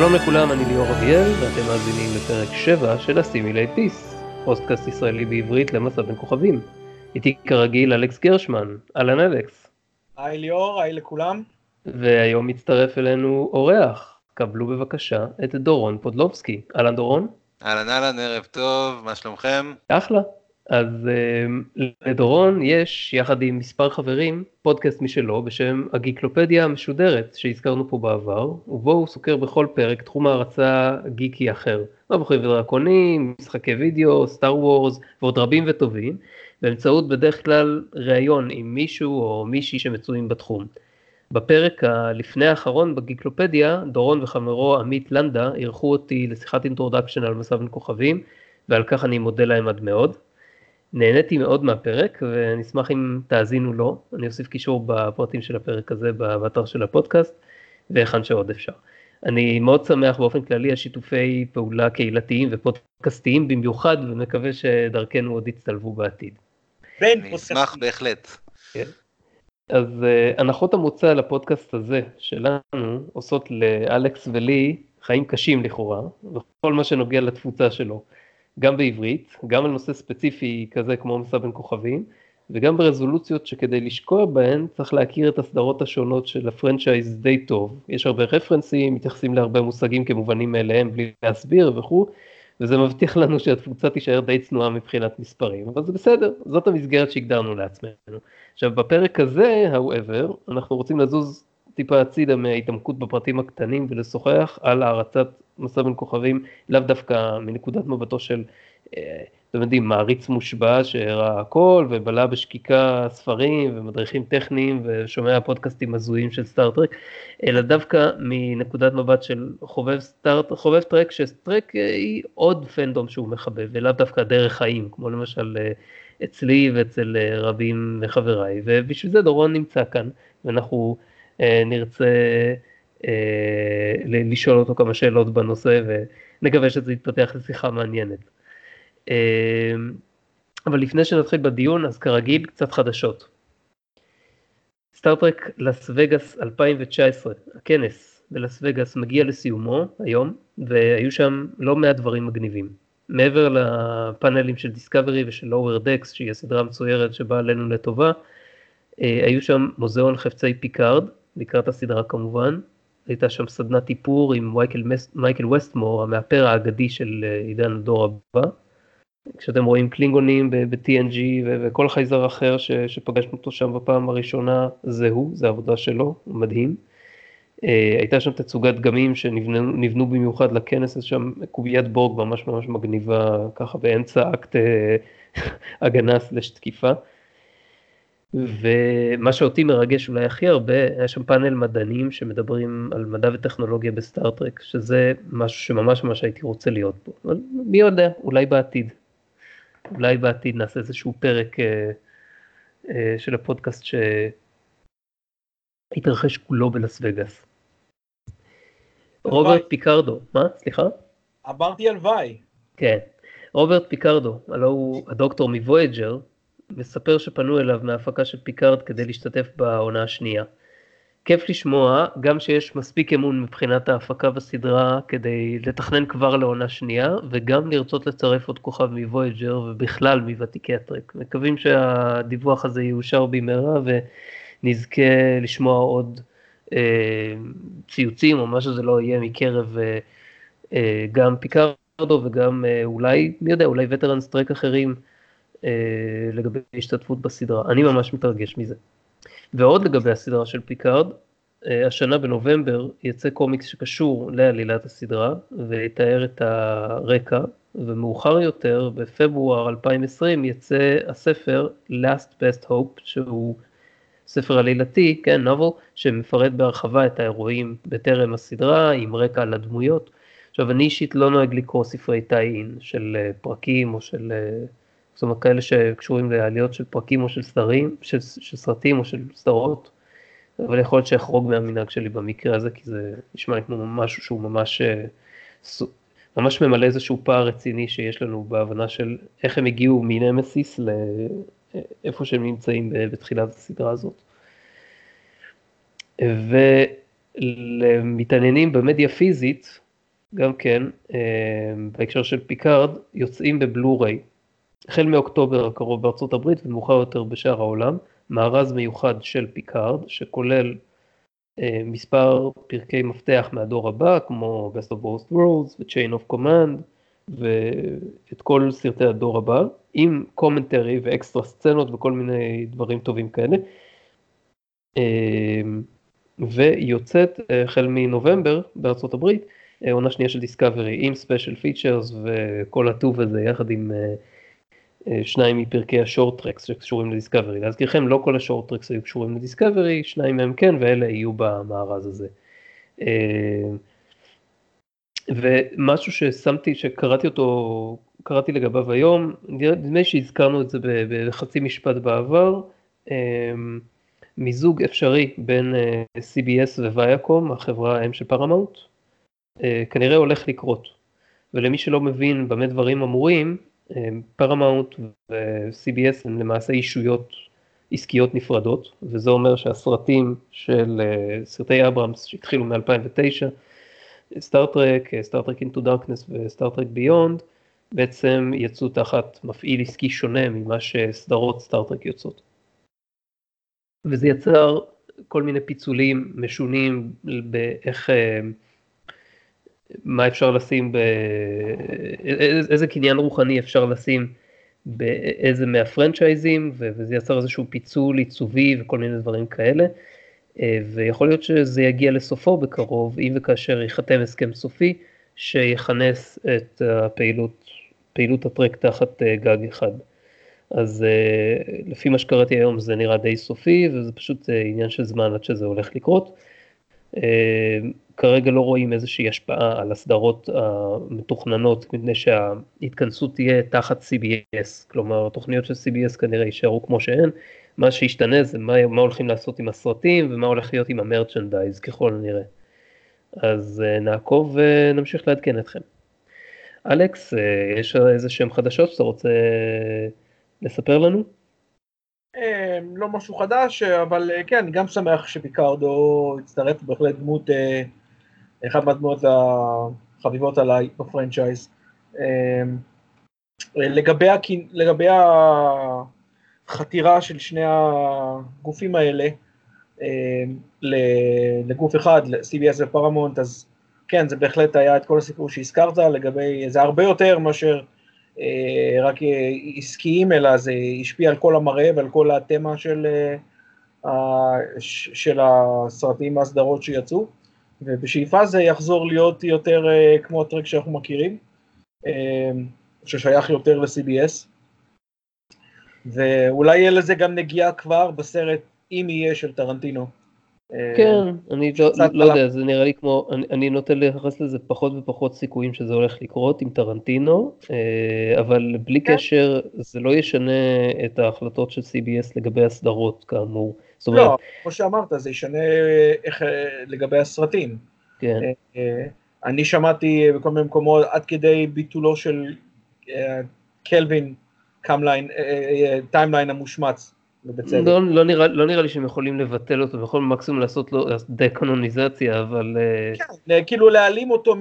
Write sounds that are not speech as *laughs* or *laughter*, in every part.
שלום לכולם, אני ליאור אביאל, ואתם מאזינים לפרק 7 של הסימילייט פיס, פודקאסט ישראלי בעברית למסע בין כוכבים. איתי כרגיל אלכס גרשמן, אהלן אלכס. היי ליאור, היי לכולם. והיום מצטרף אלינו אורח, קבלו בבקשה את דורון פודלובסקי. אהלן דורון. אהלן אהלן, ערב טוב, מה שלומכם? אחלה. אז אה, לדורון יש, יחד עם מספר חברים, פודקאסט משלו בשם הגיקלופדיה המשודרת שהזכרנו פה בעבר, ובו הוא סוקר בכל פרק תחום הערצה גיקי אחר. מבוכים ודרקונים, משחקי וידאו, סטאר וורס ועוד רבים וטובים, באמצעות בדרך כלל ראיון עם מישהו או מישהי שמצויים בתחום. בפרק הלפני האחרון בגיקלופדיה, דורון וחברו עמית לנדה אירחו אותי לשיחת introduction על מסע בין כוכבים, ועל כך אני מודה להם עד מאוד. נהניתי מאוד מהפרק ואני אשמח אם תאזינו לו, אני אוסיף קישור בפרטים של הפרק הזה באתר של הפודקאסט והיכן שעוד אפשר. אני מאוד שמח באופן כללי על שיתופי פעולה קהילתיים ופודקאסטיים במיוחד ומקווה שדרכנו עוד יצטלבו בעתיד. אני אשמח בהחלט. כן. אז uh, הנחות המוצא לפודקאסט הזה שלנו עושות לאלכס ולי חיים קשים לכאורה, בכל מה שנוגע לתפוצה שלו. גם בעברית, גם על נושא ספציפי כזה כמו מסע בין כוכבים, וגם ברזולוציות שכדי לשקוע בהן צריך להכיר את הסדרות השונות של הפרנצ'ייז די טוב. יש הרבה רפרנסים, מתייחסים להרבה מושגים כמובנים מאליהם בלי להסביר וכו', וזה מבטיח לנו שהתפוצה תישאר די צנועה מבחינת מספרים, אבל זה בסדר, זאת המסגרת שהגדרנו לעצמנו. עכשיו בפרק הזה, however, אנחנו רוצים לזוז טיפה הצידה מההתעמקות בפרטים הקטנים ולשוחח על הערצת מסע בין כוכבים, לאו דווקא מנקודת מבטו של, אה, אתם יודעים, מעריץ מושבע שראה הכל ובלע בשקיקה ספרים ומדריכים טכניים ושומע פודקאסטים הזויים של סטארט-טרק, אלא דווקא מנקודת מבט של חובב סטארט, חובב טרק, שטרק היא עוד פנדום שהוא מחבב, ולאו דווקא דרך חיים, כמו למשל אה, אצלי ואצל אה, רבים מחבריי, ובשביל זה דורון נמצא כאן, ואנחנו נרצה אה, לשאול אותו כמה שאלות בנושא ונקווה שזה יתפתח לשיחה מעניינת. אה, אבל לפני שנתחיל בדיון אז כרגיל קצת חדשות. סטארטרק לס וגאס 2019, הכנס בלס וגאס מגיע לסיומו היום והיו שם לא מעט דברים מגניבים. מעבר לפאנלים של Discovery ושל Lower Decks שהיא הסדרה המצוירת שבאה עלינו לטובה, אה, היו שם מוזיאון חפצי פיקארד לקראת הסדרה כמובן, הייתה שם סדנת איפור עם מייקל, מייקל ווסטמור, המאפר האגדי של אה, עידן הדור הבא. כשאתם רואים קלינגונים ב-TNG וכל חייזר אחר ש, שפגשנו אותו שם בפעם הראשונה, זה הוא, זה העבודה שלו, מדהים. אה, הייתה שם תצוגת דגמים שנבנו במיוחד לכנס, אז שם קוביית בורג ממש ממש מגניבה, ככה באמצע אקט אה, *laughs* הגנה סלש תקיפה. ומה שאותי מרגש אולי הכי הרבה, היה שם פאנל מדענים שמדברים על מדע וטכנולוגיה בסטארט-טרק, שזה משהו שממש ממש הייתי רוצה להיות בו, אבל מי יודע, אולי בעתיד. אולי בעתיד נעשה איזשהו פרק אה, אה, של הפודקאסט שהתרחש כולו בלס וגאס. רוברט פיקרדו, מה? סליחה? אמרתי הלוואי. כן. רוברט פיקרדו, הלא הוא הדוקטור מ Voyager, מספר שפנו אליו מההפקה של פיקארד כדי להשתתף בעונה השנייה. כיף לשמוע, גם שיש מספיק אמון מבחינת ההפקה בסדרה כדי לתכנן כבר לעונה שנייה, וגם לרצות לצרף עוד כוכב מ Voyager ובכלל מוותיקי הטרק. מקווים שהדיווח הזה יאושר במהרה ונזכה לשמוע עוד אה, ציוצים או מה שזה לא יהיה מקרב אה, אה, גם פיקארדו וגם אה, אולי, מי יודע, אולי veterans Trek אחרים. אה, לגבי השתתפות בסדרה, אני ממש מתרגש מזה. ועוד לגבי הסדרה של פיקארד, אה, השנה בנובמבר יצא קומיקס שקשור לעלילת הסדרה ויתאר את הרקע, ומאוחר יותר בפברואר 2020 יצא הספר Last Best Hope שהוא ספר עלילתי, כן, נובל, שמפרט בהרחבה את האירועים בטרם הסדרה עם רקע על הדמויות. עכשיו אני אישית לא נוהג לקרוא ספרי טיין של אה, פרקים או של זאת אומרת כאלה שקשורים לעליות של פרקים או של סדרים, של, של סרטים או של סדרות, אבל יכול להיות שאחרוג מהמנהג שלי במקרה הזה, כי זה נשמע כמו משהו שהוא ממש, אה, ממש ממלא איזשהו פער רציני שיש לנו בהבנה של איך הם הגיעו מנמסיס לאיפה שהם נמצאים בתחילת הסדרה הזאת. ולמתעניינים במדיה פיזית, גם כן, בהקשר של פיקארד, יוצאים בבלו-ריי, החל מאוקטובר הקרוב בארצות הברית ומאוחר יותר בשאר העולם, מארז מיוחד של פיקארד, שכולל מספר פרקי מפתח מהדור הבא, כמו Best of Both Worlds ו-Chain of Command, ואת כל סרטי הדור הבא, עם commentary ו extra סצנות וכל מיני דברים טובים כאלה. אמ, ויוצאת אה, החל מנובמבר בארצות הברית, אה, עונה שנייה של Discovery עם special features וכל הטוב הזה יחד עם אה, שניים מפרקי ה Short Treks שקשורים ל Discovery. להזכירכם לא כל ה Short Treks היו קשורים ל Discovery, שניים מהם כן ואלה יהיו במארז הזה. אמ, ומשהו ששמתי, שקראתי אותו, קראתי לגביו היום, נדמה שהזכרנו את זה בחצי משפט בעבר, אמ, מיזוג אפשרי בין אה, CBS וויאקום, החברה האם של פרמאונט, אה, כנראה הולך לקרות. ולמי שלא מבין במה דברים אמורים, פרמאונט ו-CBS הם למעשה אישויות עסקיות נפרדות, וזה אומר שהסרטים של אה, סרטי אברהמס שהתחילו מ-2009, סטארטרק, סטארטרק אינטו דארקנס וסטארטרק ביונד, בעצם יצאו תחת מפעיל עסקי שונה ממה שסדרות סטארטרק יוצאות. וזה יצר כל מיני פיצולים משונים באיך, אה, מה אפשר לשים, איזה קניין רוחני אפשר לשים באיזה מהפרנצ'ייזים, וזה יצר איזשהו פיצול עיצובי וכל מיני דברים כאלה. אה, ויכול להיות שזה יגיע לסופו בקרוב, אם וכאשר ייחתם הסכם סופי שיכנס את הפעילות, פעילות הטרק תחת אה, גג אחד. אז אה, לפי מה שקראתי היום זה נראה די סופי וזה פשוט עניין של זמן עד שזה הולך לקרות. כרגע לא רואים איזושהי השפעה על הסדרות המתוכננות מפני שההתכנסות תהיה תחת CBS, כלומר התוכניות של CBS כנראה יישארו כמו שהן, מה שישתנה זה מה, מה הולכים לעשות עם הסרטים ומה הולך להיות עם המרצ'נדייז ככל הנראה. אז uh, נעקוב ונמשיך לעדכן אתכם. אלכס, uh, יש איזה שהם חדשות שאתה רוצה לספר לנו? לא משהו חדש, אבל כן, אני גם שמח שפיקרדו הצטרף, בהחלט דמות, אחת מהדמות החביבות עליי בפרנצ'ייז. לגבי, לגבי החתירה של שני הגופים האלה אה, לגוף אחד, ל-CBS ופרמונט, אז כן, זה בהחלט היה את כל הסיפור שהזכרת לגבי, זה הרבה יותר מאשר אה, רק עסקיים, אלא זה השפיע על כל המראה ועל כל התמה של, אה, של הסרטים והסדרות שיצאו, ובשאיפה זה יחזור להיות יותר כמו הטרק שאנחנו מכירים, ששייך יותר ל-CBS. ואולי יהיה לזה גם נגיעה כבר בסרט, אם יהיה, של טרנטינו. כן, אני לא, לא יודע, זה נראה לי כמו, אני, אני נוטה לייחס לזה פחות ופחות סיכויים שזה הולך לקרות עם טרנטינו, אה, אבל בלי כן. קשר, זה לא ישנה את ההחלטות של CBS לגבי הסדרות, כאמור. אומרת, לא, כמו שאמרת, זה ישנה איך, אה, לגבי הסרטים. כן. אה, אני שמעתי בכל מיני מקומות עד כדי ביטולו של Kelvin timeline אה, אה, אה, המושמץ. לא, לא, נראה, לא נראה לי שהם יכולים לבטל אותו, יכולים מקסימום לעשות לו דקנוניזציה, אבל... כן, כאילו להעלים אותו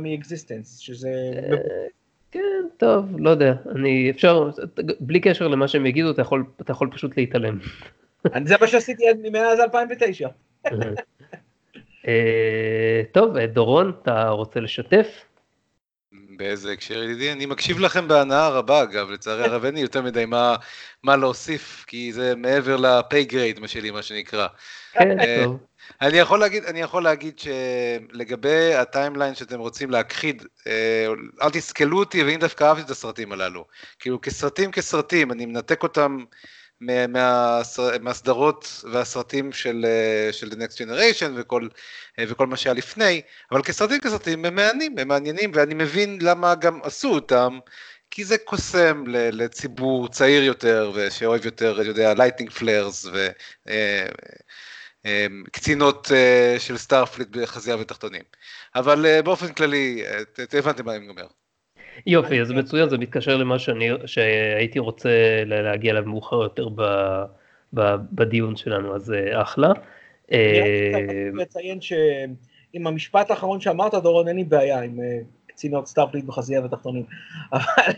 מ existence, שזה... כן, טוב, לא יודע, אני אפשר, בלי קשר למה שהם יגידו, אתה יכול, אתה יכול פשוט להתעלם. זה מה שעשיתי מאז 2009. *laughs* טוב, דורון, אתה רוצה לשתף? באיזה הקשר ידידי? אני מקשיב לכם בהנאה רבה אגב, לצערי הרב אין לי יותר מדי מה, מה להוסיף, כי זה מעבר ל pay grade מה שלי, מה שנקרא. כן, אה, אני יכול להגיד, אני יכול להגיד שלגבי ה timeline שאתם רוצים להכחיד, אה, אל תסקלו אותי, ואם דווקא אהבתי את הסרטים הללו. כאילו כסרטים כסרטים, אני מנתק אותם מהסדרות והסרטים של, אה, של The Next Generation וכל, אה, וכל מה שהיה לפני, אבל כסרטים כסרטים הם מעניינים, הם מעניינים ואני מבין למה גם עשו אותם, כי זה קוסם לציבור צעיר יותר ושאוהב יותר, אני יודע, lens flares וקצינות של Starfleet בחזייה ותחתונים. אבל באופן כללי, הבנתם מה אני אומר. יופי, אז מצוין, זה מתקשר למה שאני, שהייתי רוצה להגיע אליו מאוחר יותר ב, ב, בדיון שלנו, אז אה, אחלה. אני רק אה, לציין עם המשפט האחרון שאמרת, דורון, אין לי בעיה עם אה, קצינות Starfleet בחזייה ותחתונים. *laughs* אבל,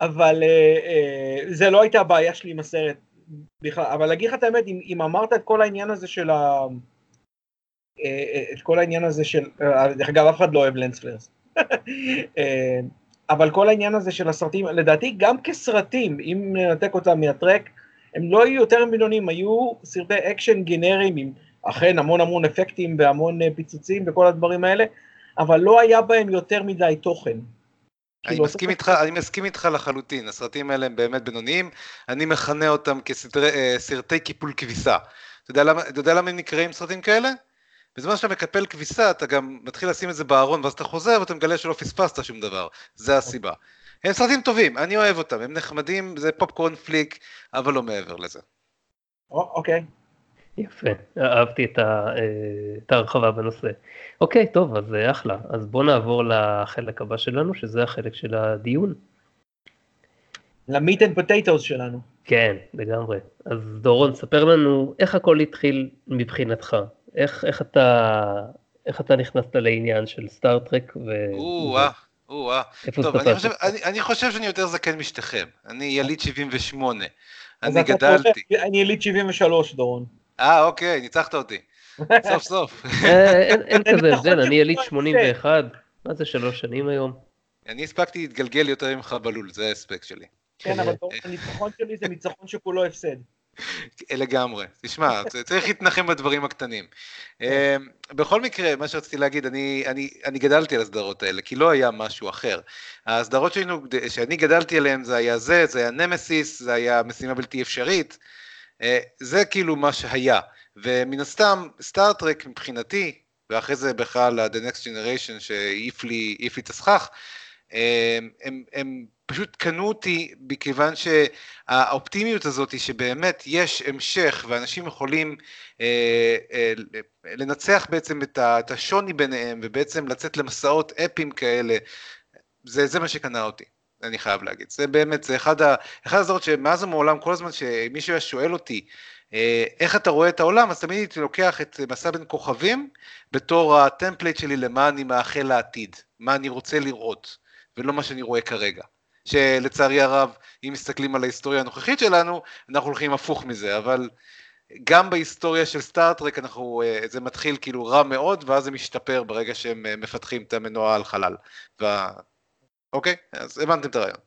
אבל אה, אה, זה לא הייתה הבעיה שלי עם הסרט בכלל. אבל להגיד לך את האמת, אם, אם אמרת את כל העניין הזה של ה... את כל העניין הזה של, דרך אגב, אף אחד לא אוהב lens flares. *laughs* אבל כל העניין הזה של הסרטים, לדעתי גם כסרטים, אם ננתק אותם מהטרק, הם לא היו יותר בינוניים, היו סרטי אקשן גנריים עם אכן המון המון אפקטים והמון אה, פיצוצים וכל הדברים האלה, אבל לא היה בהם יותר מדי תוכן. אני כאילו, מסכים, איתך, אני מסכים איתך לחלוטין, הסרטים האלה הם באמת בינוניים, אני מכנה אותם כסרטי אה, קיפול כביסה. אתה יודע למה, אתה יודע למה הם נקראים סרטים כאלה? בזמן שאתה מקפל כביסה אתה גם מתחיל לשים את זה בארון ואז אתה חוזר ואתה מגלה שלא פספסת שום דבר, זה הסיבה. הם סרטים טובים, אני אוהב אותם, הם נחמדים, זה פופקורן פליק, אבל לא מעבר לזה. אוקיי. יפה, אהבתי את, אה, את ההרחבה בנושא. אוקיי, טוב, אז אה, אחלה. אז בואו נעבור לחלק הבא שלנו, שזה החלק של הדיון. ל meat and potatoes שלנו. כן, לגמרי. אז דורון, ספר לנו איך הכל התחיל מבחינתך. איך, איך, אתה, איך אתה נכנסת לעניין של סטאר-טרק? ו... או-אה, או-אה. טוב, אני חושב, אני, אני חושב שאני יותר זקן משניכם. אני יליד 78. אני גדלתי. אני יליד 73, דורון. אה, אוקיי, ניצחת אותי. *laughs* סוף סוף. אה, אין כזה הבדל, אני יליד 81, מה זה שלוש שנים היום? אני הספקתי להתגלגל יותר ממך בלול, זה ההספק שלי. כן, אבל *laughs* הניצחון שלי זה ניצחון שכולו הפסד. לגמרי. תשמע, צריך להתנחם בדברים הקטנים. אמ, בכל מקרה, מה שרציתי להגיד, אני, אני, אני גדלתי על הסדרות האלה, כי לא היה משהו אחר. הסדרות שהיינו, שאני גדלתי עליהן זה היה זה, זה היה נמסיס, זה היה משימה בלתי אפשרית. אה, זה כאילו מה שהיה. ומן הסתם, סטארט-טרק מבחינתי, ואחרי זה בכלל ה-The Next Generation שהעיף לי, לי את הסכך, הם, הם, הם פשוט קנו אותי מכיוון שהאופטימיות הזאת שבאמת יש המשך ואנשים יכולים אה, אה, לנצח בעצם את, ה, את השוני ביניהם ובעצם לצאת למסעות אפיים כאלה, זה, זה מה שקנה אותי. אני חייב להגיד. זה באמת, זה אחד, ה, אחד הזרות שמאז ומעולם, כל הזמן שמישהו היה שואל אותי, אה, איך אתה רואה את העולם, אז תמיד הייתי לוקח את מסע בין כוכבים בתור ה template שלי למה אני מאחל לעתיד, מה אני רוצה לראות, ולא מה שאני רואה כרגע. שלצערי הרב, אם מסתכלים על ההיסטוריה הנוכחית שלנו, אנחנו הולכים הפוך מזה, אבל גם בהיסטוריה של סטאר-טרק אנחנו, אה, זה מתחיל כאילו רע מאוד, ואז זה משתפר ברגע שהם אה, מפתחים את המנוע העל-חלל. וה... אוקיי? אז הבנתם את הרעיון.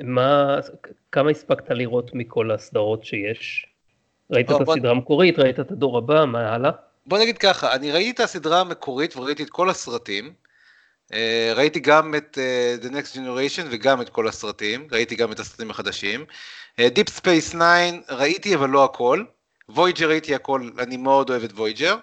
מה, כמה הספקת לראות מכל הסדרות שיש? ראית את הסדרה המקורית, ראית את הדור הבא, מה הלאה? בוא נגיד ככה, אני ראיתי את הסדרה המקורית וראיתי את כל הסרטים. אה, ראיתי גם את uh, The Next Generation וגם את כל הסרטים, ראיתי גם את הסרטים החדשים. Uh, Deep Space 9 ראיתי אבל לא הכל. Voyager ראיתי הכל, אני מאוד אוהב את Voyager.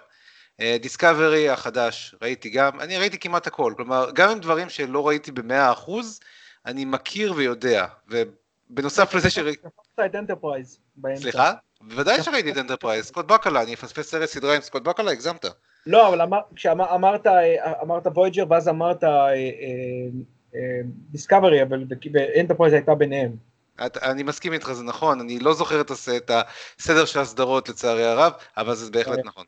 דיסקאברי החדש ראיתי גם, אני ראיתי כמעט הכל, כלומר גם עם דברים שלא ראיתי במאה אחוז, אני מכיר ויודע, ובנוסף לזה שראיתי... את אנטרפרייז באמצע. סליחה? בוודאי שראיתי את אנטרפרייז, סקוט בקולה, אני אפספס סרט סדרה עם סקוט בקולה, הגזמת. לא, אבל כשאמרת אמרת וויג'ר ואז אמרת דיסקאברי, אה, אה, אבל אנטרפרייז הייתה ביניהם. אני מסכים איתך, זה נכון, אני לא זוכר את הסדר של הסדרות לצערי הרב, אבל זה בהחלט אוקיי. נכון.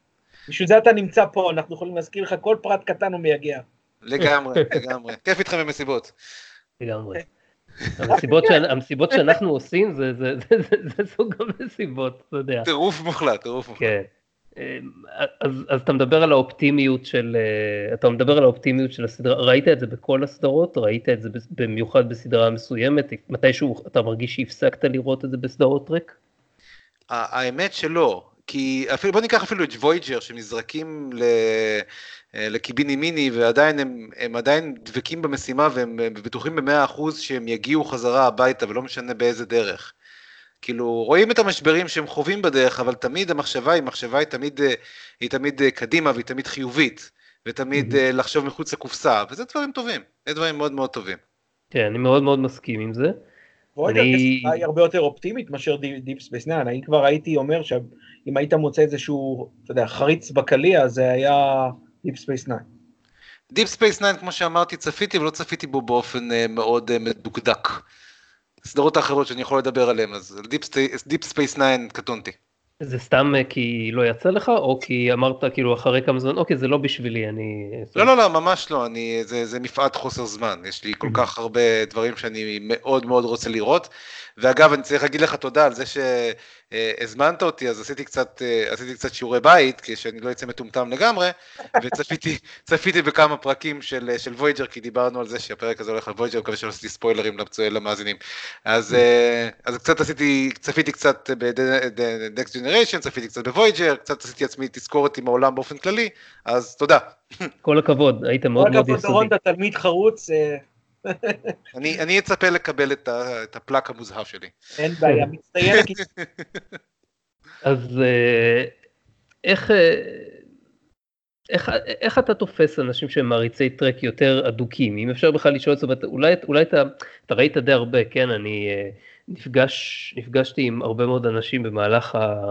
בשביל זה אתה נמצא פה, אנחנו יכולים להזכיר לך כל פרט קטן ומייגע. לגמרי, לגמרי. כיף איתכם במסיבות. לגמרי. המסיבות, המסיבות שאנחנו עושים זה, זה, זה, זה, זה סוג המסיבות, אתה יודע. טירוף מוחלט, טירוף מוחלט. כן. אז, אז אתה מדבר על האופטימיות של, אתה מדבר על האופטימיות של הסדרה, ראית את זה בכל הסדרות? ראית את זה במיוחד בסדרה מסוימת? מתישהו אתה מרגיש שהפסקת לראות את זה בסדרות טרק? האמת שלא, כי אפילו, בוא ניקח אפילו את וויג'ר שנזרקים ל... לקיבינימט ועדיין הם, הם עדיין דבקים במשימה והם בטוחים במאה אחוז שהם יגיעו חזרה הביתה ולא משנה באיזה דרך. כאילו רואים את המשברים שהם חווים בדרך אבל תמיד המחשבה היא מחשבה היא תמיד, היא תמיד קדימה והיא תמיד חיובית ותמיד mm-hmm. לחשוב מחוץ לקופסה וזה דברים טובים, זה דברים מאוד מאוד טובים. כן אני מאוד מאוד מסכים עם זה. וויג'ר אני... היא הרבה יותר אופטימית מאשר דיפ ספייס 9, אני כבר הייתי אומר שאם היית מוצא איזשהו, אתה יודע, חריץ בקליפה זה היה דיפ ספייס 9. דיפ ספייס 9 כמו שאמרתי צפיתי ולא צפיתי בו באופן מאוד מדוקדק. הסדרות האחרות שאני יכול לדבר עליהן אז דיפ ספייס 9 קטונתי. זה סתם אה, כי לא יצא לך, או כי אמרת כאילו אחרי כמה זמן, אוקיי, זה לא בשבילי, אני... לא, לא, לא, ממש לא, אני, זה, זה מפאת חוסר זמן, יש לי כל כך הרבה דברים שאני מאוד מאוד רוצה לראות, ואגב, אני צריך להגיד לך תודה על זה שהזמנת אותי, אז עשיתי קצת, עשיתי קצת שיעורי בית, כדי שאני לא אצא מטומטם לגמרי, וצפיתי *laughs* בכמה פרקים של, של וויג'ר, כי דיברנו על זה שהפרק הזה הולך על וויג'ר, מקווה שלא עשיתי ספוילרים למאזינים. אז, *laughs* אז קצת עשיתי, צפיתי קצת ב-Next Generation, צפיתי קצת בוויג'ר, קצת עשיתי לעצמי תזכורת עם העולם באופן כללי, אז תודה. כל הכבוד, היית מאוד מאוד יסודי. כל הכבוד, דורון, אתה תלמיד חרוץ. אני, אני אצפה לקבל את, ה, את ה plaque המוזהב שלי. אין בעיה, מצטיין. אז אה, איך, אה, איך, איך אתה תופס אנשים שהם מעריצי טרק יותר אדוקים? אם אפשר בכלל לשאול את זה, אולי, אולי אתה, אתה ראית די הרבה, כן? אני אה, נפגש, נפגשתי עם הרבה מאוד אנשים במהלך, ה,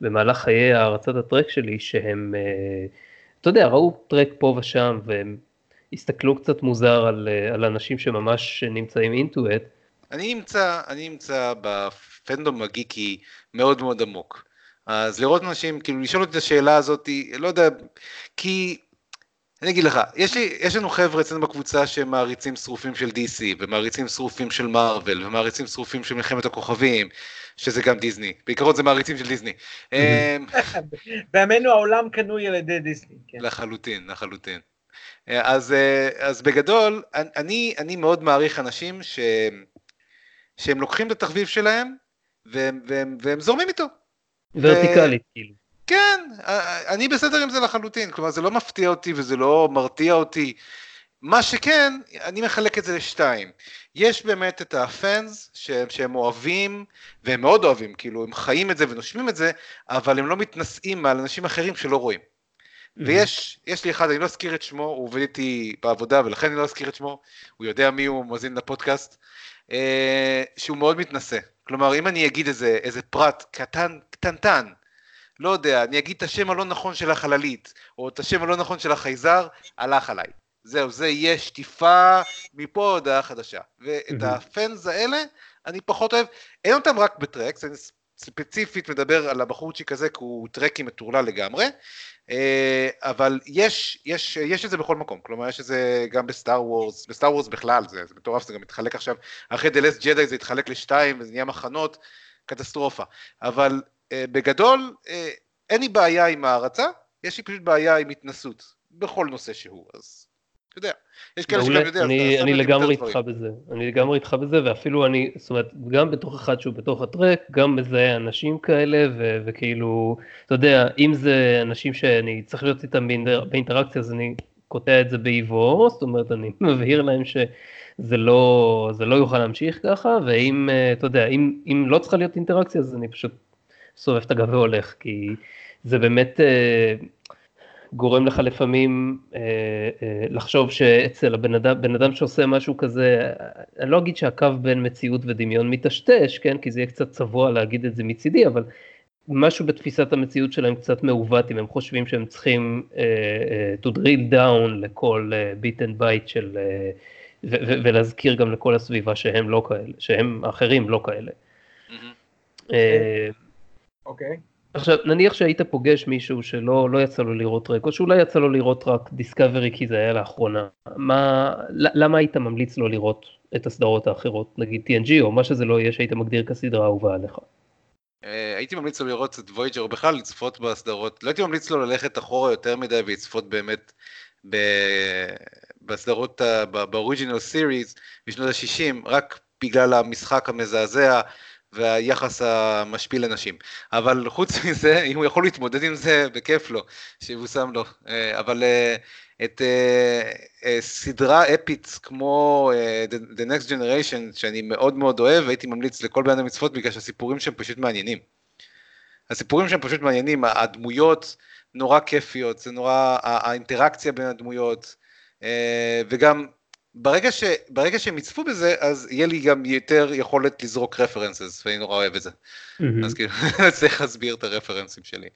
במהלך חיי הערצת הטרק שלי, שהם, אתה יודע, ראו טרק פה ושם, והם הסתכלו קצת מוזר על, אה, על אנשים שממש נמצאים אינטו את. אני נמצא, אני נמצא בפנדום הגיקי מאוד מאוד עמוק. אז לראות אנשים, כאילו לשאול אותי את השאלה הזאת, לא יודע, כי אני אגיד לך, יש, לי, יש לנו חבר'ה אצלנו בקבוצה שמעריצים שרופים של DC, ומעריצים שרופים של מארוול, ומעריצים שרופים של מלחמת הכוכבים, שזה גם דיסני, בעיקרון זה מעריצים של דיסני. *laughs* אמ, *laughs* בימינו העולם קנוי על ידי דיסני. כן. לחלוטין, לחלוטין. אז, אה, אז בגדול, אני, אני מאוד מעריך אנשים ש, שהם לוקחים את התחביב שלהם והם, והם, והם זורמים איתו. ורטיקלית, ו... כאילו. כן, אני בסדר עם זה לחלוטין, כלומר זה לא מפתיע אותי וזה לא מרתיע אותי. מה שכן, אני מחלק את זה לשתיים. יש באמת את הפאנס שהם, שהם אוהבים, והם מאוד אוהבים, כאילו הם חיים את זה ונושמים את זה, אבל הם לא מתנשאים מעל אנשים אחרים שלא רואים. ויש יש לי אחד, אני לא אזכיר את שמו, הוא עובד איתי בעבודה ולכן אני לא אזכיר את שמו, הוא יודע מי הוא, מאזין לפודקאסט, אה, שהוא מאוד מתנשא. כלומר, אם אני אגיד איזה, איזה פרט קטן, קטנטן, לא יודע, אני אגיד את השם הלא נכון של החללית, או את השם הלא נכון של החייזר, הלך עליי. זהו, זה יהיה שטיפה מפה הודעה חדשה. ואת הפאנס האלה, אני פחות אוהב, אין אותם רק בטרקס, אני ספציפית מדבר על הבחורצ'יק הזה, כי הוא טרקי מטורלל לגמרי, אה, אבל יש, יש, יש את זה בכל מקום, כלומר יש את זה גם בסטאר וורס, בסטאר וורס בכלל, זה, זה מטורף, זה גם מתחלק עכשיו, אחרי The Last Jedi זה התחלק לשתיים וזה נהיה מחנות, קטסטרופה, אבל אה, בגדול אה, אין לי בעיה עם הערצה, יש לי פשוט בעיה עם התנשאות, בכל נושא שהוא, אז אתה יודע, יש כאלה שגם יודע, אני, אני לגמרי איתך בזה, אני לגמרי איתך בזה, ואפילו אני, זאת אומרת, גם בתוך אחד שהוא בתוך הטרק, גם מזהה אנשים כאלה, ו, וכאילו, אתה יודע, אם זה אנשים שאני צריך להיות איתם באינטראקציה, אז אני קוטע את זה באיבו, זאת אומרת, אני *laughs* מבהיר להם שזה לא, זה לא יוכל להמשיך ככה, ואם, אתה יודע, אם, אם לא צריכה להיות אינטראקציה, אז אני פשוט סובב את הגב והולך, כי זה באמת... אה, גורם לך לפעמים אה, אה, לחשוב שאצל הבן אדם, בן אדם שעושה משהו כזה, אני לא אגיד שהקו בין מציאות ודמיון מטשטש, כן, כי זה יהיה קצת צבוע להגיד את זה מצידי, אבל משהו בתפיסת המציאות שלהם קצת מעוות, אם הם חושבים שהם צריכים אה, אה, to drill down לכל אה, beat and של, אה, ו- ו- ולהזכיר גם לכל הסביבה שהם לא כאלה, שהם אחרים לא כאלה. Mm-hmm. אה, אוקיי. Okay. עכשיו, נניח שהיית פוגש מישהו שלא לא יצא לו לראות טרק, או שאולי יצא לו לראות רק דיסקאברי כי זה היה לאחרונה, מה, למה היית ממליץ לו לראות את הסדרות האחרות, נגיד TNG או מה שזה לא יהיה שהיית מגדיר כסדרה אהובה עליך? אה, הייתי ממליץ לו לראות את וויג'ר, או בכלל לצפות בסדרות, לא הייתי ממליץ לו ללכת אחורה יותר מדי ולצפות באמת ב... בסדרות, באוריג'ינל סיריס בשנות ה-60, רק בגלל המשחק המזעזע. והיחס המשפיל לנשים. אבל חוץ *laughs* מזה, אם הוא יכול להתמודד עם זה, בכיף לו, שיבושם לו. אה, אבל אה, את אה, סדרה אפית כמו The Next Generation, שאני מאוד מאוד אוהב, הייתי ממליץ לכל בן אדם לצפות בגלל שהסיפורים שהם פשוט מעניינים. הסיפורים שהם פשוט מעניינים, הדמויות נורא כיפיות, זה נורא, האינטראקציה בין הדמויות, וגם ברגע, ש, ברגע שהם יצפו בזה, אז יהיה לי גם יותר יכולת לזרוק רפרנסס, ואני נורא אוהב את זה. Mm-hmm. אז כאילו, *laughs* צריך להסביר את הרפרנסים שלי,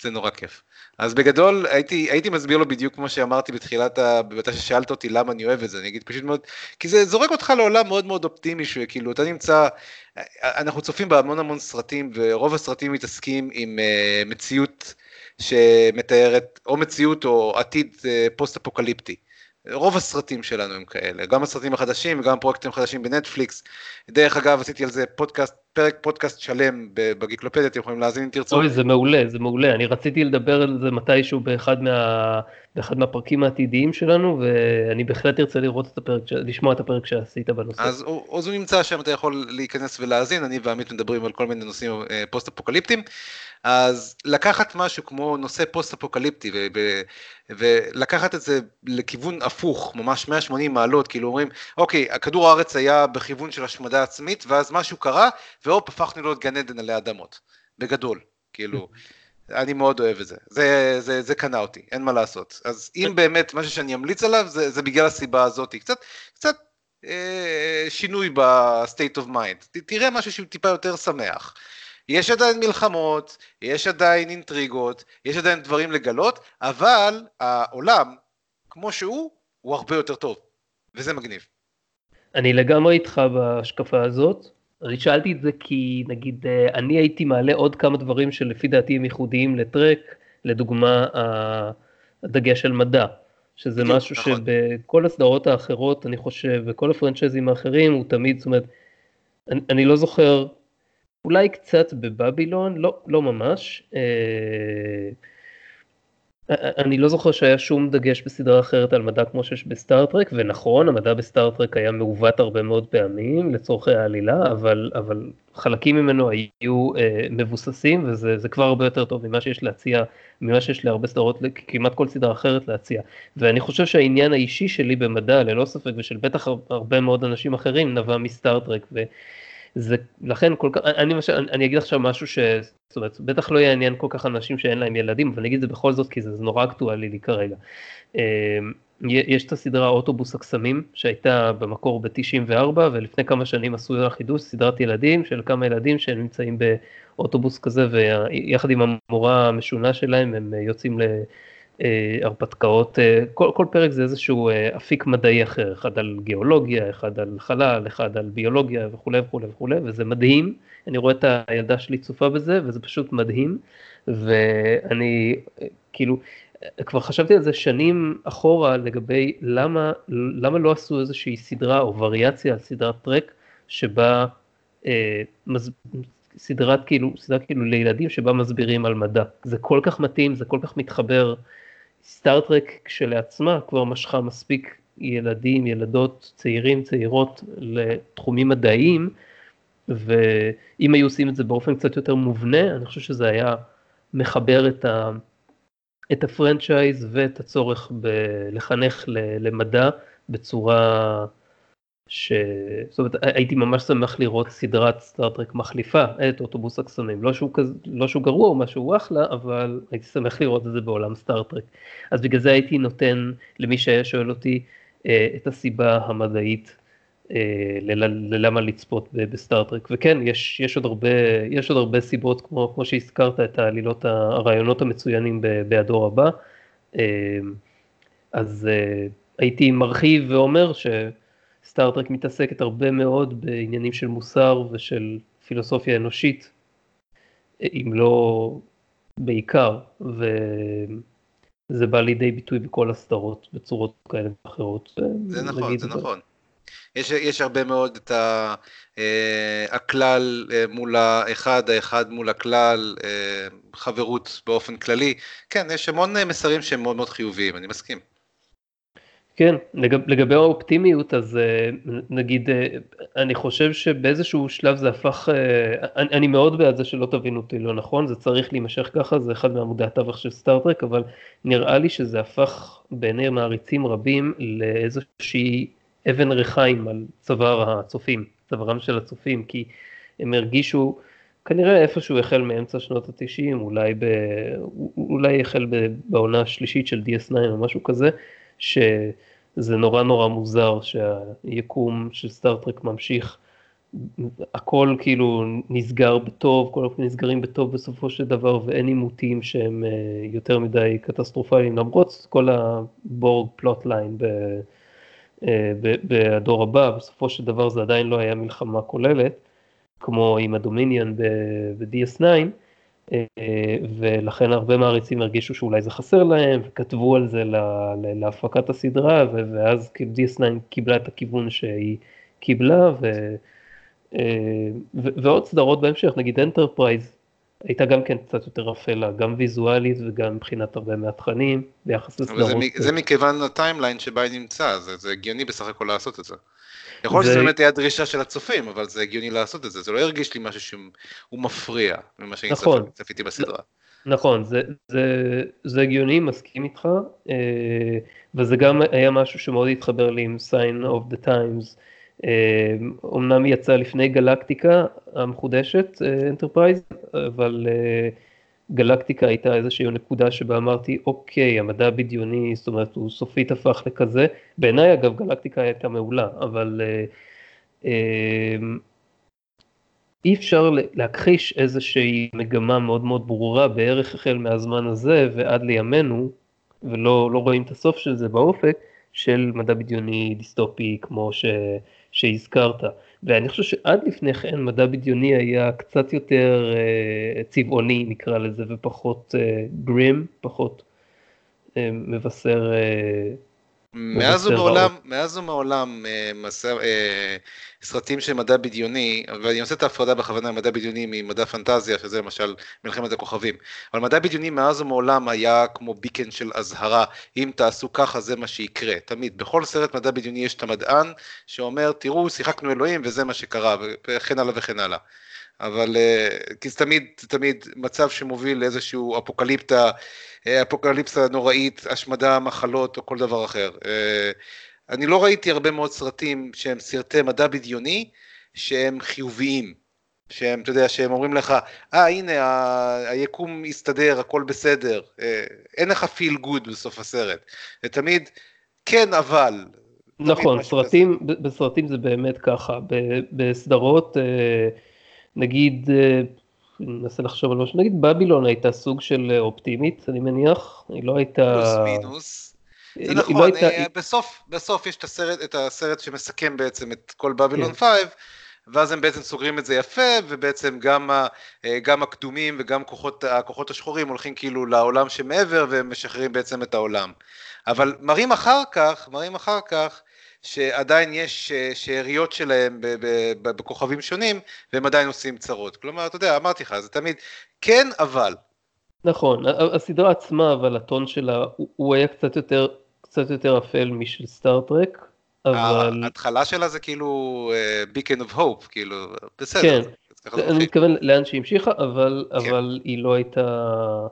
זה נורא כיף. אז בגדול, הייתי, הייתי מסביר לו בדיוק כמו שאמרתי בתחילת, ה... מתי ששאלת אותי למה אני אוהב את זה, אני אגיד פשוט מאוד, כי זה זורק אותך לעולם מאוד מאוד אופטימי, שכאילו, אתה נמצא, אנחנו צופים בהמון המון סרטים, ורוב הסרטים מתעסקים עם uh, מציאות שמתארת, או מציאות או עתיד uh, פוסט-אפוקליפטי. רוב הסרטים שלנו הם כאלה, גם הסרטים החדשים וגם פרויקטים חדשים בנטפליקס. דרך אגב, עשיתי על זה פודקאסט, פרק פודקאסט שלם בגיקלופדיה, אתם יכולים להאזין אם תרצו. אוי, זה מעולה, זה מעולה. אני רציתי לדבר על זה מתישהו באחד, מה, באחד מהפרקים העתידיים שלנו, ואני בהחלט ארצה לראות את הפרק, לשמוע את הפרק שעשית בנושא. אז, אז הוא נמצא שם, אתה יכול להיכנס ולהאזין, אני ועמית מדברים על כל מיני נושאים אה, פוסט-אפוקליפטיים. אז לקחת משהו כמו נושא פוסט-אפוקליפטי ולקחת את זה לכיוון הפוך, ממש 180 מעלות, כאילו אומרים, אוקיי, כדור הארץ היה בכיוון של השמדה עצמית, ואז משהו קרה, והופ, הפכנו להיות גן עדן עלי אדמות, בגדול, כאילו. אני מאוד אוהב את זה. זה, זה, זה קנה אותי, אין מה לעשות. אז אם באמת משהו שאני אמליץ עליו, זה, זה בגלל הסיבה הזאת. קצת, קצת אה, שינוי ב-state of mind. תראה משהו שהוא טיפה יותר שמח. יש עדיין מלחמות, יש עדיין אינטריגות, יש עדיין דברים לגלות, אבל העולם, כמו שהוא, הוא הרבה יותר טוב, וזה מגניב. אני לגמרי איתך בהשקפה הזאת. אני שאלתי את זה כי נגיד אה, אני הייתי מעלה עוד כמה דברים שלפי דעתי הם ייחודיים לטרק, לדוגמה הדגש על מדע, שזה משהו נכון. שבכל הסדרות האחרות אני חושב, וכל הפרנצ'ייזים האחרים הוא תמיד, זאת אומרת, אני, אני לא זוכר אולי קצת בבבילון, לא, לא ממש. אה, אני לא זוכר שהיה שום דגש בסדרה אחרת על מדע כמו שיש בסטאר-טרק, ונכון, המדע בסטאר-טרק היה מעוות הרבה מאוד פעמים לצורכי העלילה, אבל, אבל חלקים ממנו היו אה, מבוססים, וזה כבר הרבה יותר טוב ממה שיש להציע, ממה שיש להרבה סדרות, כמעט כל סדרה אחרת להציע. ואני חושב שהעניין האישי שלי במדע, ללא ספק, ושל בטח הרבה מאוד אנשים אחרים, נבע מסטאר-טרק. זה לכן כל כך, אני, אני, אני אגיד עכשיו משהו ש... זאת אומרת, בטח לא יעניין כל כך אנשים שאין להם ילדים, אבל אני אגיד את זה בכל זאת כי זה, זה נורא אקטואלי לי כרגע. אמ, יש את הסדרה אוטובוס הקסמים שהייתה במקור ב-94 ולפני כמה שנים עשו לה חידוש סדרת ילדים של כמה ילדים שנמצאים באוטובוס כזה ויחד עם המורה המשונה שלהם הם יוצאים ל... אה, הרפתקאות, אה, כל, כל פרק זה איזשהו אה, אפיק מדעי אחר, אחד על גיאולוגיה, אחד על חלל, אחד על ביולוגיה וכולי וכולי וכולי, וזה מדהים, אני רואה את הילדה שלי צופה בזה וזה פשוט מדהים, ואני כאילו כבר חשבתי על זה שנים אחורה לגבי למה, למה לא עשו איזושהי סדרה או וריאציה על סדרת טרק שבה אה, מז... סדרת כאילו, סדרה כאילו לילדים שבה מסבירים על מדע. זה כל כך מתאים, זה כל כך מתחבר סטארט-טרק כשלעצמה כבר משכה מספיק ילדים, ילדות, צעירים, צעירות לתחומים מדעיים, ואם היו עושים את זה באופן קצת יותר מובנה, אני חושב שזה היה מחבר את, ה, את הפרנצ'ייז ואת הצורך לחנך למדע בצורה ש... זאת אומרת, הייתי ממש שמח לראות סדרת סטארטרק מחליפה את אוטובוס הקסמים. לא שהוא, כזה, לא שהוא גרוע או משהו אחלה, אבל הייתי שמח לראות את זה בעולם סטארטרק. אז בגלל זה הייתי נותן למי שהיה שואל אותי אה, את הסיבה המדעית אה, ללמה לצפות בסטארטרק. וכן, יש, יש, עוד הרבה, יש עוד הרבה סיבות, כמו, כמו שהזכרת, את העלילות, הרעיונות המצוינים בהדור הבא. אה, אז הייתי מרחיב ואומר ש... סטארט-טרק מתעסקת הרבה מאוד בעניינים של מוסר ושל פילוסופיה אנושית, אם לא בעיקר, וזה בא לידי ביטוי בכל הסדרות בצורות כאלה ואחרות. זה נכון, זה נכון. יש, יש הרבה מאוד את ה, אה, הכלל אה, מול האחד, האחד מול הכלל, אה, חברות באופן כללי. כן, יש המון מסרים שהם מאוד מאוד חיוביים, אני מסכים. כן, לגב, לגבי האופטימיות אז אה, נגיד אה, אני חושב שבאיזשהו שלב זה הפך, אה, אני, אני מאוד בעד זה שלא תבינו אותי לא נכון, זה צריך להימשך ככה, זה אחד מעמודי התווך של סטארטרק, אבל נראה לי שזה הפך בעיני מעריצים רבים לאיזושהי אבן ריחיים על צוואר הצופים, צווארם של הצופים, כי הם הרגישו כנראה איפשהו החל מאמצע שנות התשעים, אולי, ב, אולי החל בעונה השלישית של DS9 או משהו כזה, ש... זה נורא נורא מוזר שהיקום של סטארטרק ממשיך, הכל כאילו נסגר בטוב, כל הפנים נסגרים בטוב בסופו של דבר ואין עימותים שהם אה, יותר מדי קטסטרופליים למרות כל הבורג plot line בדור הבא, בסופו של דבר זה עדיין לא היה מלחמה כוללת, כמו עם הדומיניון ב-DS9, ולכן הרבה מעריצים הרגישו שאולי זה חסר להם, וכתבו על זה להפקת הסדרה, ואז כאילו DS9 קיבלה את הכיוון שהיא קיבלה, ו... ועוד סדרות בהמשך, נגיד אנטרפרייז, הייתה גם כן קצת יותר אפלה, גם ויזואלית וגם מבחינת הרבה מהתכנים, ביחס לסדרות. זה, זה מכיוון הטיימליין שבה היא נמצא, זה, זה הגיוני בסך הכל לעשות את זה. יכול להיות שזה באמת היה דרישה של הצופים, אבל זה הגיוני לעשות את זה, זה לא הרגיש לי משהו שהוא מפריע ממה שאני נכון, צפיתי בסדרה. נכון, זה, זה, זה הגיוני, מסכים איתך, וזה גם היה משהו שמאוד התחבר לי עם sign of the times. אומנם היא יצאה לפני גלקטיקה המחודשת, אנטרפרייז, אבל גלקטיקה הייתה איזושהי נקודה שבה אמרתי, אוקיי, המדע הבדיוני, זאת אומרת, הוא סופית הפך לכזה. בעיניי, אגב, גלקטיקה הייתה מעולה, אבל אה, אה, אי אפשר להכחיש איזושהי מגמה מאוד מאוד ברורה בערך החל מהזמן הזה ועד לימינו, ולא לא רואים את הסוף של זה באופק, של מדע בדיוני דיסטופי כמו ש, שהזכרת. ואני חושב שעד לפני כן מדע בדיוני היה קצת יותר uh, צבעוני נקרא לזה ופחות גרים, uh, פחות uh, מבשר uh, מאז ומעולם, מאז ומעולם אה, מסע, אה, סרטים של מדע בדיוני, ואני עושה את ההפרדה בכוונה מדע בדיוני ממדע פנטזיה, שזה למשל מלחמת הכוכבים, אבל מדע בדיוני מאז ומעולם היה כמו ביקן של אזהרה, אם תעשו ככה זה מה שיקרה, תמיד, בכל סרט מדע בדיוני יש את המדען שאומר, תראו, שיחקנו אלוהים וזה מה שקרה, וכן הלאה וכן הלאה. אבל אה, כי זה תמיד, תמיד מצב שמוביל לאיזשהו אפוקליפטה, אפוקליפסה נוראית, השמדה, מחלות או כל דבר אחר. אה, אני לא ראיתי הרבה מאוד סרטים שהם סרטי מדע בדיוני, שהם חיוביים. שהם, אתה יודע, שהם אומרים לך, אה, ah, הנה, ה- היקום הסתדר, הכל בסדר. אין לך פיל גוד בסוף הסרט. זה תמיד, כן, אבל. נכון, סרטים, בסרטים זה באמת ככה. בסדרות... נגיד, אה, ננסה לחשוב על משהו, נגיד בבילון הייתה סוג של אה, אופטימית, אני מניח, היא לא הייתה... פלוס מינוס. זה לא נכון, לא הייתה... אה, בסוף, בסוף יש את הסרט, את הסרט שמסכם בעצם את כל בבילון כן. 5, ואז הם בעצם סוגרים את זה יפה, ובעצם גם, גם הקדומים וגם כוחות, הכוחות השחורים הולכים כאילו לעולם שמעבר, והם משחררים בעצם את העולם. אבל מראים אחר כך, מראים אחר כך, שעדיין יש אה, שאריות שלהם בכוכבים שונים, והם עדיין עושים צרות. כלומר, אתה יודע, אמרתי לך, זה תמיד כן, אבל. נכון, הסדרה עצמה, אבל הטון שלה, הוא היה קצת יותר, קצת יותר אפל משל סטארט-טרק, אבל... ההתחלה שלה זה כאילו beacon of hope, כאילו, בסדר. כן, אני מתכוון לאן שהיא המשיכה, אבל, כן. אבל היא לא הייתה...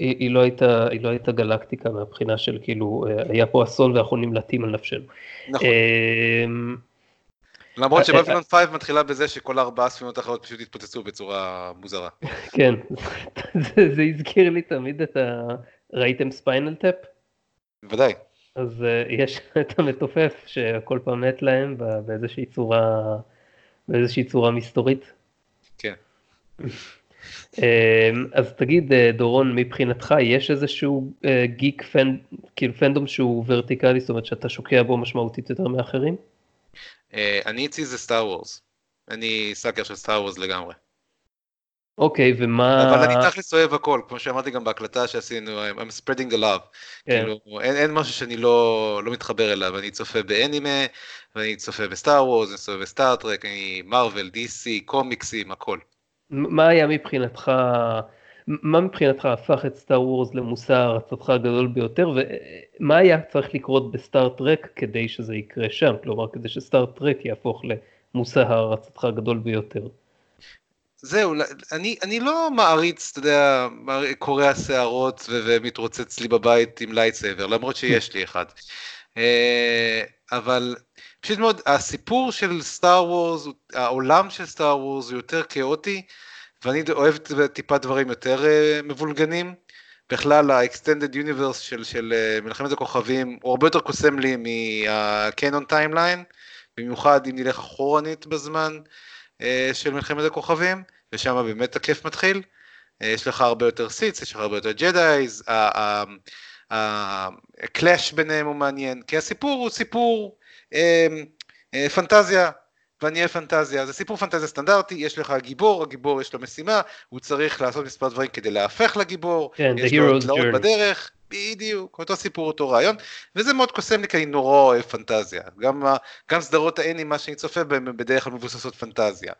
היא, היא, לא הייתה, היא לא הייתה גלקטיקה מהבחינה של כאילו אה, היה פה אסון ואנחנו נמלטים על נפשנו. נכון. אמ, למרות שבבילון 5 מתחילה בזה שכל ארבעה ספינות אחרות פשוט התפוצצו בצורה מוזרה. *laughs* כן, *laughs* זה, זה הזכיר לי תמיד את ה... ראיתם ספיינל טאפ? בוודאי. אז uh, יש *laughs* את המתופף שכל פעם מת להם באיזושהי צורה, באיזושהי צורה מסתורית. כן. אמ, אז תגיד אה, דורון מבחינתך יש איזשהו אה, גיק פנ... כאילו פנדום שהוא ורטיקלי זאת אומרת שאתה שוקע בו משמעותית יותר מאחרים? אה, אני אצלי זה סטאר וורס. אני סאקר של סטאר וורס לגמרי. אוקיי ומה... אבל אני תכלס אוהב הכל כמו שאמרתי גם בהקלטה שעשינו I'm spreading the love. כן. כאילו, אין, אין משהו שאני לא, לא מתחבר אליו אני צופה באנימה ואני צופה בסטאר וורס אני צופה בסטארטרק אני מארוול די.סי קומיקסים הכל. מה היה מבחינתך, מה מבחינתך הפך את סטאר וורס למושא הערצתך הגדול ביותר, ומה היה צריך לקרות בסטאר טרק כדי שזה יקרה שם, כלומר כדי שסטאר טרק יהפוך למושא הערצתך הגדול ביותר. זהו, אני, אני לא מעריץ, אתה יודע, קורע שערות ומתרוצץ לי בבית עם lightsaber, למרות שיש לי אחד. אה, אבל פשוט מאוד, הסיפור של סטאר וורס, העולם של סטאר וורס הוא יותר כאוטי, ואני אוהב טיפה דברים יותר אה, מבולגנים, בכלל ה-extended universe של, של אה, מלחמת הכוכבים הוא הרבה יותר קוסם לי מה-canon timeline, במיוחד אם נלך אחורנית בזמן של מלחמת הכוכבים, ושם באמת הכיף מתחיל. יש לך הרבה יותר סיטס, יש לך הרבה יותר ג'דאיז, הקלאש ביניהם הוא מעניין, כי הסיפור הוא סיפור uh, uh, פנטזיה ואני אהיה פנטזיה, זה סיפור פנטזיה סטנדרטי, יש לך גיבור, הגיבור יש לו משימה, הוא צריך לעשות מספר דברים כדי להפך לגיבור, כן, יש לו תלאות בדרך, בדיוק, אותו סיפור, אותו רעיון, וזה מאוד קוסם לי כי אני נורא אוהב פנטזיה, גם, גם סדרות האנימה שאני צופה בהן בדרך כלל מבוססות פנטזיה.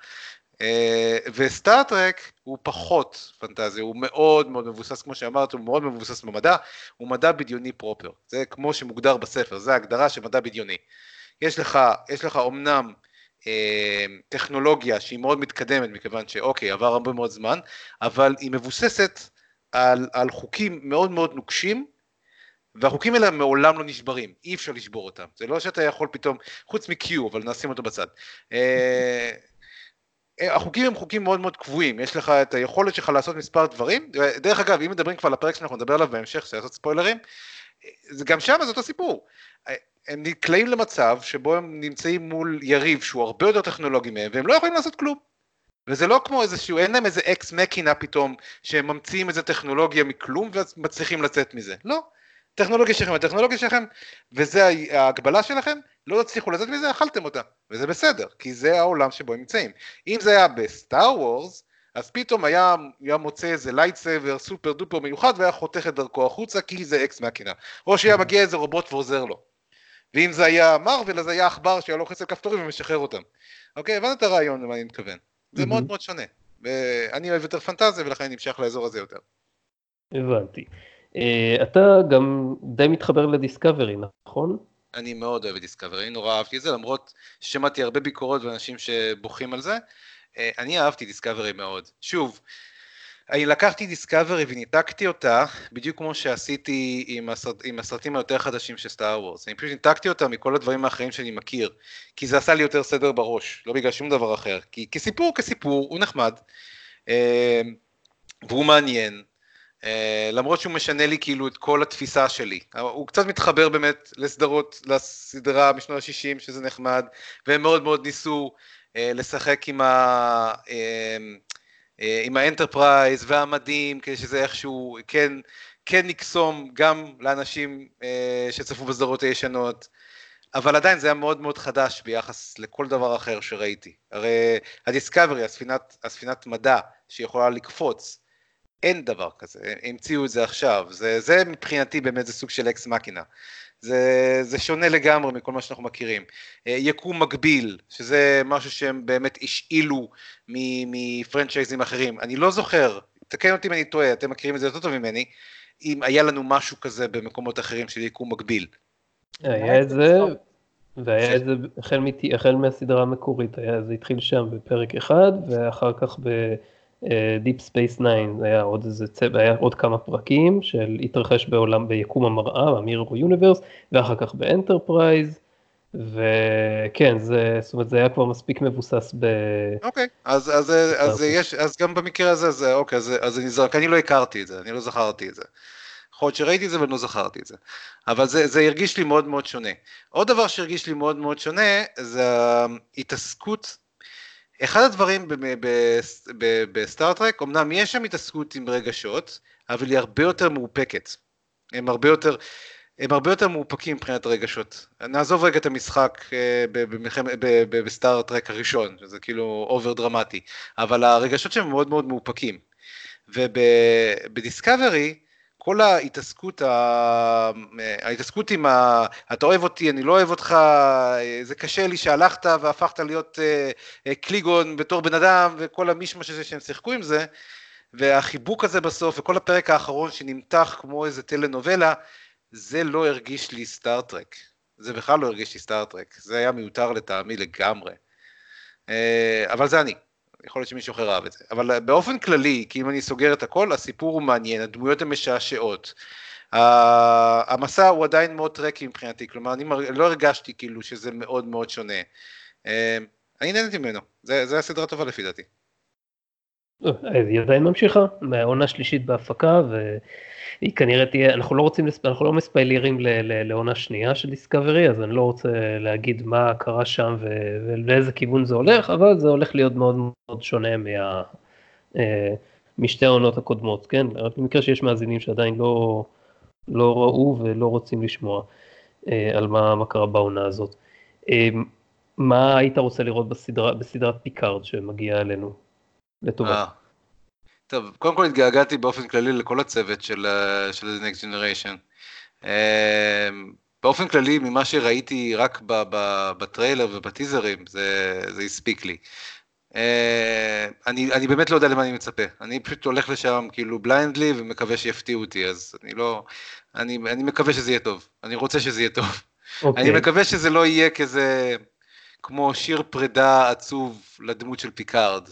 אה, וסטארט-טרק הוא פחות פנטזיה, הוא מאוד מאוד מבוסס, כמו שאמרת, הוא מאוד מבוסס במדע, הוא מדע בדיוני פרופר, זה כמו שמוגדר בספר, זה ההגדרה של מדע בדיוני. יש לך, יש לך אומנם אה, טכנולוגיה שהיא מאוד מתקדמת מכיוון שאוקיי עבר הרבה מאוד זמן אבל היא מבוססת על, על חוקים מאוד מאוד נוקשים והחוקים האלה מעולם לא נשברים, אי אפשר לשבור אותם, זה לא שאתה יכול פתאום, חוץ מ-Q, אבל נשים אותו בצד. החוקים הם חוקים מאוד מאוד קבועים, יש לך את היכולת שלך לעשות מספר דברים, דרך אגב, אם מדברים כבר על הפרק שאנחנו נדבר עליו בהמשך, של לעשות ספוילרים, גם שם זה אותו סיפור. הם נקלעים למצב שבו הם נמצאים מול יריב שהוא הרבה יותר טכנולוגי מהם והם לא יכולים לעשות כלום. וזה לא כמו איזשהו, אין להם איזה אקס מקינה פתאום שהם ממציאים איזה טכנולוגיה מכלום ומצליחים לצאת מזה, לא. טכנולוגיה שלכם הטכנולוגיה שלכם וזה ההגבלה שלכם, לא תצליחו לצאת מזה, אכלתם אותה, וזה בסדר, כי זה העולם שבו הם נמצאים. אם זה היה בסטאר וורס, אז פתאום היה, היה מוצא איזה lightsaber super duper מיוחד והיה חותך את דרכו החוצה כי זה ex machina. או שהיה מגיע איזה רובוט ועוזר לו. ואם זה היה מארוול אז היה עכבר שהיה לוחץ על כפתורים ומשחרר אותם. אוקיי, הבנת את הרעיון למה אני מתכוון. זה מאוד מאוד שונה. ואני אוהב יותר פנטזיה ולכן אני נמשך לאזור הזה יותר. הבנתי. אה, אתה גם די מתחבר לדיסקאברי, נכון? אני מאוד אוהב את דיסקאברי, נורא אהבתי את זה, למרות ששמעתי הרבה ביקורות ואנשים שבוכים על זה. אה, אני אהבתי דיסקאברי מאוד. שוב, אני לקחתי דיסקאברי וניתקתי אותה, בדיוק כמו שעשיתי עם, הסרט, עם הסרטים היותר חדשים של סטאר וורס. אני פשוט ניתקתי אותה מכל הדברים האחרים שאני מכיר, כי זה עשה לי יותר סדר בראש, לא בגלל שום דבר אחר. כי כסיפור, כסיפור, הוא נחמד, אה, והוא מעניין, אה, למרות שהוא משנה לי כאילו את כל התפיסה שלי. הוא קצת מתחבר באמת לסדרות, לסדרה משנות ה-60, שזה נחמד, והם מאוד מאוד ניסו אה, לשחק עם ה... אה, עם האנטרפרייז והמדים, כדי שזה איכשהו כן, כן יקסום גם לאנשים אה, שצפו בסדרות הישנות, אבל עדיין זה היה מאוד מאוד חדש ביחס לכל דבר אחר שראיתי. הרי הדיסקאברי, הספינת, הספינת מדע שיכולה לקפוץ, אין דבר כזה, המציאו את זה עכשיו, זה, זה מבחינתי באמת זה סוג של אקס מקינה. זה, זה שונה לגמרי מכל מה שאנחנו מכירים. אה, יקום מקביל, שזה משהו שהם באמת השאילו מפרנצ'ייזים אחרים. אני לא זוכר, תקן אותי אם אני טועה, אתם מכירים את זה יותר טוב ממני, אם היה לנו משהו כזה במקומות אחרים של יקום מקביל. היה את זה, והיה את זה החל, מת... החל מהסדרה המקורית, היה, זה התחיל שם בפרק אחד, ואחר כך ב... דיפ ספייס 9 היה עוד איזה צבע, היה עוד כמה פרקים של התרחש בעולם ביקום המראה, ה mirror universe, ואחר כך באנטרפרייז, וכן, זה, זאת אומרת, זה היה כבר מספיק מבוסס ב... אוקיי, אז, אז, אז, אז יש, אז גם במקרה הזה, זה, אוקיי, אז, אז אני זרק, אני לא הכרתי את זה, אני לא זכרתי את זה. יכול להיות שראיתי את זה ואני לא זכרתי את זה. אבל זה, זה הרגיש לי מאוד מאוד שונה. עוד דבר שהרגיש לי מאוד מאוד שונה, זה ההתעסקות אחד הדברים בסטאר-טרק, אמנם יש שם התעסקות עם רגשות, אבל היא הרבה יותר מאופקת. הם הרבה יותר, הם הרבה יותר מאופקים מבחינת הרגשות. נעזוב רגע את המשחק אה, בסטאר-טרק הראשון, שזה כאילו over דרמטי, אבל הרגשות שם מאוד מאוד מאופקים. ובדיסקאברי, כל ההתעסקות, ההתעסקות עם ה... אתה אוהב אותי, אני לא אוהב אותך, זה קשה לי שהלכת והפכת להיות אה, אה, קליגון בתור בן אדם וכל המישמש הזה שהם שיחקו עם זה. והחיבוק הזה בסוף וכל הפרק האחרון שנמתח כמו איזה טלנובלה זה לא הרגיש לי סטארט-טרק, זה בכלל לא הרגיש לי סטארט-טרק, זה היה מיותר לטעמי לגמרי, אה, אבל זה אני. יכול להיות שמישהו אחר אהב את זה. אבל באופן כללי, כי אם אני סוגר את הכל, הסיפור הוא מעניין, הדמויות הן משעשעות. המסע הוא עדיין מאוד טרקי מבחינתי, כלומר אני לא הרגשתי כאילו שזה מאוד מאוד שונה. אה, אני נהניתי ממנו, זה, זה הסדרה טובה לפי דעתי. היא עדיין ממשיכה, מהעונה שלישית בהפקה, והיא כנראה תהיה, אנחנו לא רוצים, אנחנו לא מספיילרים לעונה שנייה של דיסקאברי, אז אני לא רוצה להגיד מה קרה שם ולאיזה כיוון זה הולך, אבל זה הולך להיות מאוד מאוד שונה מה... אה, משתי העונות הקודמות, כן? רק במקרה שיש מאזינים שעדיין לא, לא ראו ולא רוצים לשמוע אה, על מה, מה קרה בעונה הזאת. אה, מה היית רוצה לראות בסדרה, בסדרת פיקארד שמגיעה אלינו לטובה? אה. טוב, קודם כל התגעגעתי באופן כללי לכל הצוות של, אה, של The Next Generation. אה, באופן כללי, ממה שראיתי רק בטריילר ובטיזרים, זה, זה הספיק לי. אה, אני, אני באמת לא יודע למה אני מצפה, אני פשוט הולך לשם כאילו blindly ומקווה שיפתיעו אותי, אז אני לא, אני, אני מקווה שזה יהיה טוב, אני רוצה שזה יהיה טוב. Okay. אוקיי. אני מקווה שזה לא יהיה כזה, כמו שיר פרידה עצוב לדמות של פיקארד.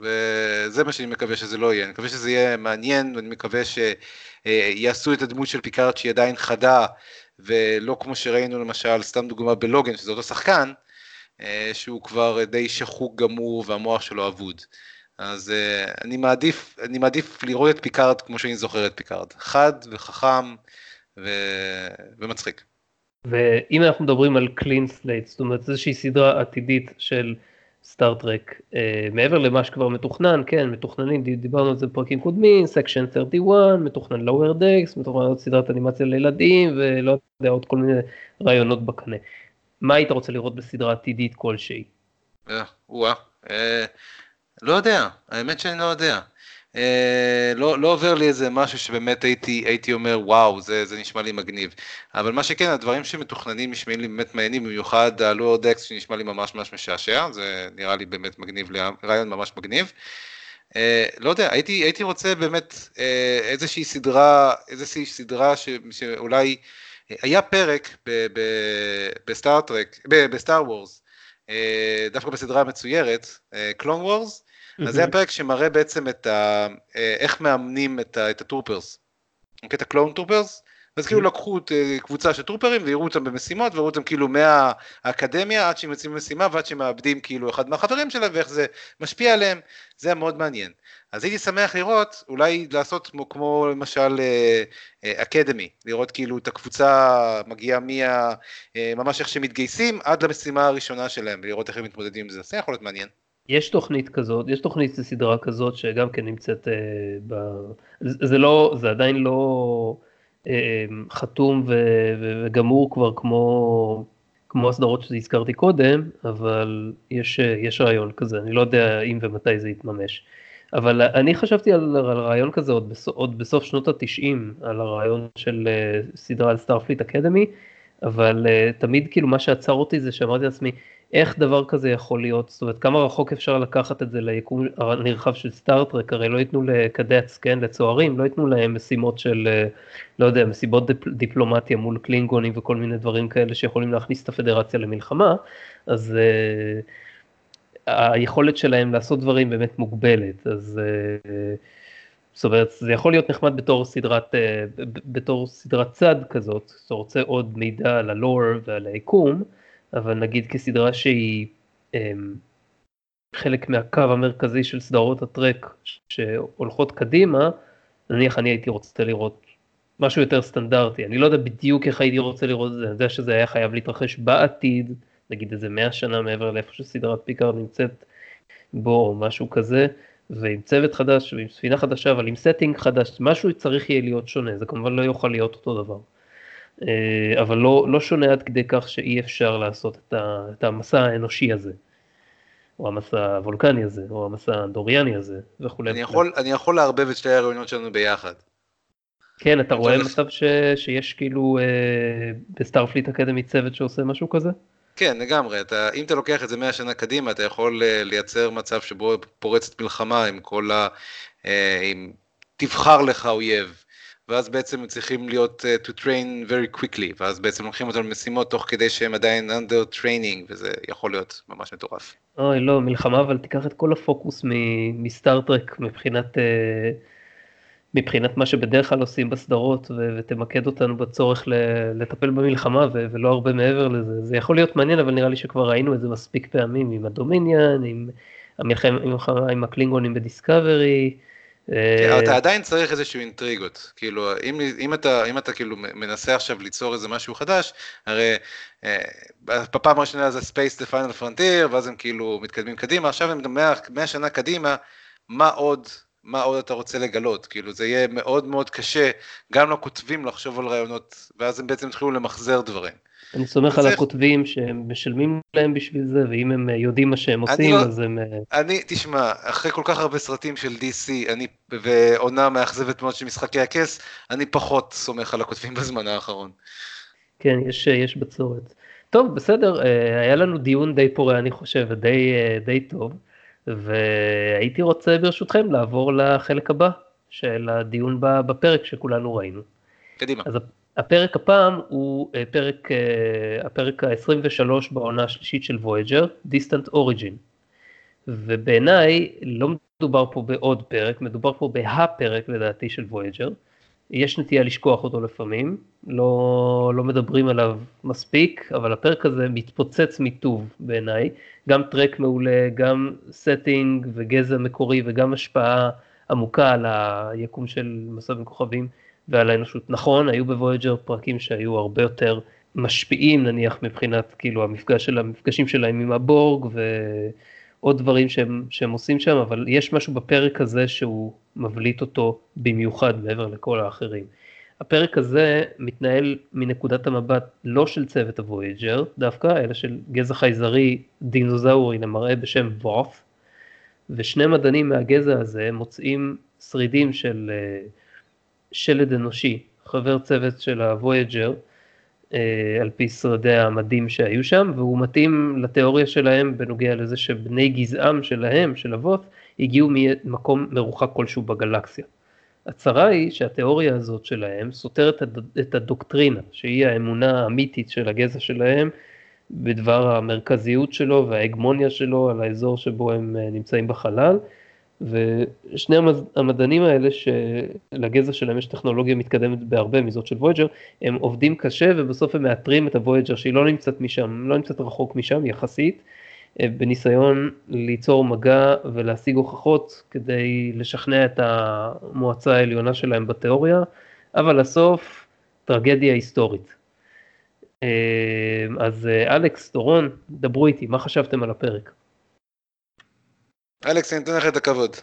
וזה מה שאני מקווה שזה לא יהיה, אני מקווה שזה יהיה מעניין, ואני מקווה שיעשו את הדמות של פיקארד שהיא עדיין חדה, ולא כמו שראינו למשל, סתם דוגמה בלוגן, שזה אותו שחקן, אה, שהוא כבר די שחוק גמור והמוח שלו אבוד. אז אה, אני מעדיף, אני מעדיף לראות את פיקארד כמו שאני זוכר את פיקארד, חד וחכם ו... ומצחיק. ואם אנחנו מדברים על clean slate, זאת אומרת איזושהי סדרה עתידית של סטאר-טרק, אה, מעבר למה שכבר מתוכנן, כן, מתוכננים, דיברנו על זה בפרקים קודמים, Section 31, מתוכנן Lower Decks, מתוכנן עוד סדרת אנימציה לילדים, ולא יודע, עוד כל מיני רעיונות בקנה. מה היית רוצה לראות בסדרה עתידית כלשהי? אה, אה, לא יודע, האמת שאני לא יודע. אה, לא, לא עובר לי איזה משהו שבאמת הייתי, הייתי אומר וואו זה, זה נשמע לי מגניב אבל מה שכן הדברים שמתוכננים נשמעים לי באמת מעניינים במיוחד הלואר דקס שנשמע לי ממש ממש משעשע זה נראה לי באמת מגניב רעיון ממש מגניב. אה, לא יודע הייתי, הייתי רוצה באמת אה, איזושהי סדרה איזושהי סדרה ש, שאולי היה פרק בסטאר-טרק, ב Star Wars, אה, דווקא בסדרה המצוירת, Clone Wars, אז זה הפרק שמראה בעצם את ה, אה, איך מאמנים את, ה, את ה troopers, את ה clone troopers, אז כאילו לקחו אה, קבוצה של טרופרים ויראו אותם במשימות ויראו אותם כאילו מהאקדמיה עד שהם יוצאים במשימה ועד שהם מאבדים כאילו אחד מהחברים שלהם ואיך זה משפיע עליהם, זה היה מאוד מעניין. אז הייתי שמח לראות, אולי לעשות כמו, כמו למשל אקדמי, אה, לראות כאילו את הקבוצה מגיעה מה... ממש איך שהם מתגייסים עד למשימה הראשונה שלהם ולראות איך הם מתמודדים עם זה, זה יכול להיות מעניין. יש תוכנית כזאת, יש תוכנית לסדרה כזאת שגם כן נמצאת אה, ב... זה לא, זה עדיין לא אה, חתום ו, ו, וגמור כבר כמו, כמו הסדרות שהזכרתי קודם, אבל יש, יש רעיון כזה, אני לא יודע אם ומתי זה יתממש. אבל אני חשבתי על, על רעיון כזה עוד, בסוף, עוד בסוף שנות התשעים, על הרעיון של אה, סדרה על Starfleet Academy, אבל אה, תמיד כאילו מה שעצר אותי זה שאמרתי לעצמי, איך דבר כזה יכול להיות, זאת אומרת כמה רחוק אפשר לקחת את זה ליקום הנרחב של סטאר-טרק, הרי לא ייתנו ל cadets, כן, לצוערים, לא ייתנו להם משימות של, אה, לא יודע, מסיבות דיפ, דיפלומטיה מול קלינגונים וכל מיני דברים כאלה שיכולים להכניס את הפדרציה למלחמה, אז uh, היכולת שלהם לעשות דברים באמת מוגבלת, אז uh, זאת אומרת זה יכול להיות נחמד בתור סדרת, בתור סדרת צד כזאת, אתה רוצה עוד מידע על הלור ועל היקום, אבל נגיד כסדרה שהיא אמ, חלק מהקו המרכזי של סדרות הטרק שהולכות קדימה, נניח אני הייתי רוצה לראות משהו יותר סטנדרטי, אני לא יודע בדיוק איך הייתי רוצה לראות את זה, אני יודע שזה היה חייב להתרחש בעתיד, נגיד איזה מאה שנה מעבר לאיפה שסדרת פיקארד נמצאת בו או משהו כזה, ועם צוות חדש ועם ספינה חדשה, אבל עם setting חדש, משהו צריך יהיה להיות שונה, זה כמובן לא יוכל להיות אותו דבר. אה, אבל לא, לא שונה עד כדי כך שאי אפשר לעשות את, ה, את המסע האנושי הזה, או המסע הוולקני הזה, או המסע האנדוריאני הזה, וכולי. אני יכול, אני יכול לערבב את שתי הרעיונות שלנו ביחד. כן, אתה רואה מצב ש, שיש כאילו אה, ב Starfleet Academy צוות שעושה משהו כזה? כן, לגמרי. אתה, אם אתה לוקח את זה 100 שנה קדימה, אתה יכול אה, לייצר מצב שבו פורצת מלחמה עם כל ה... אה, עם... תבחר לך אויב. ואז בעצם צריכים להיות אה, to train very quickly, ואז בעצם לוקחים אותם למשימות תוך כדי שהם עדיין under training, וזה יכול להיות ממש מטורף. אוי, לא, מלחמה, אבל תיקח את כל הפוקוס מסטאר-טרק מבחינת, אה, מבחינת מה שבדרך כלל עושים בסדרות, ו- ותמקד אותנו בצורך ל- לטפל במלחמה, ו- ולא הרבה מעבר לזה. זה יכול להיות מעניין, אבל נראה לי שכבר ראינו את זה מספיק פעמים עם הדומיניאן, עם המלחמה עם הקלינגונים בדיסקאברי. כן, אתה עדיין צריך איזשהו אינטריגות, כאילו אם, אם, אתה, אם אתה כאילו מנסה עכשיו ליצור איזה משהו חדש, הרי בפעם הראשונה זה Space the Final Frontier, ואז הם כאילו מתקדמים קדימה, עכשיו הם 100, 100 שנה קדימה, מה עוד מה עוד אתה רוצה לגלות, כאילו זה יהיה מאוד מאוד קשה גם לכותבים לחשוב על רעיונות, ואז הם בעצם התחילו למחזר דברים. אני סומך על הכותבים שהם משלמים להם בשביל זה, ואם הם יודעים מה שהם עושים, לא, אז הם... אה, אני, תשמע, אחרי כל כך הרבה סרטים של DC, אני, ועונה מאכזבת מאוד של משחקי הכס, אני פחות סומך על הכותבים *laughs* בזמן האחרון. כן, יש, יש בצורת. טוב, בסדר, אה, היה לנו דיון די פורה, אני חושב, אה, די טוב. והייתי רוצה ברשותכם לעבור לחלק הבא של הדיון בפרק שכולנו ראינו. קדימה. אז הפרק הפעם הוא אה, פרק, אה, הפרק ה-23 בעונה השלישית של Voyager, Distant Origin. ובעיניי לא מדובר פה בעוד פרק, מדובר פה בהפרק לדעתי של Voyager. יש נטייה לשכוח אותו לפעמים, לא, לא מדברים עליו מספיק, אבל הפרק הזה מתפוצץ מטוב בעיניי, גם טרק מעולה, גם setting וגזע מקורי וגם השפעה עמוקה על היקום של מסע בין כוכבים ועל האנושות. נכון, היו בוויג'ר פרקים שהיו הרבה יותר משפיעים נניח מבחינת כאילו המפגש של המפגשים שלהם עם הבורג ועוד דברים שהם, שהם עושים שם, אבל יש משהו בפרק הזה שהוא מבליט אותו במיוחד מעבר לכל האחרים. הפרק הזה מתנהל מנקודת המבט לא של צוות הוויג'ר דווקא, אלא של גזע חייזרי דינוזאורי למראה בשם ווט', ושני מדענים מהגזע הזה מוצאים שרידים של אה, שלד אנושי, חבר צוות של הוויג'ר, אה, על פי שרידי המדים שהיו שם, והוא מתאים לתיאוריה שלהם בנוגע לזה שבני גזעם שלהם, של אבות, הגיעו ממקום מרוחק כלשהו בגלקסיה. הצרה היא שהתיאוריה הזאת שלהם סותרת את הדוקטרינה, שהיא האמונה האמיתית של הגזע שלהם בדבר המרכזיות שלו וההגמוניה שלו על האזור שבו הם אה, נמצאים בחלל. ושני המדענים האלה שלגזע שלהם יש טכנולוגיה מתקדמת בהרבה מזאת של וויג'ר, הם עובדים קשה ובסוף הם מאתרים את הוויג'ר שהיא לא נמצאת משם, לא נמצאת רחוק משם יחסית, אה, בניסיון ליצור מגע ולהשיג הוכחות כדי לשכנע את המועצה העליונה שלהם בתיאוריה, אבל לסוף טרגדיה היסטורית. אה, אז אה, אלכס, דורון, דברו איתי, מה חשבתם על הפרק? אלכס, אני אתן לך את הכבוד.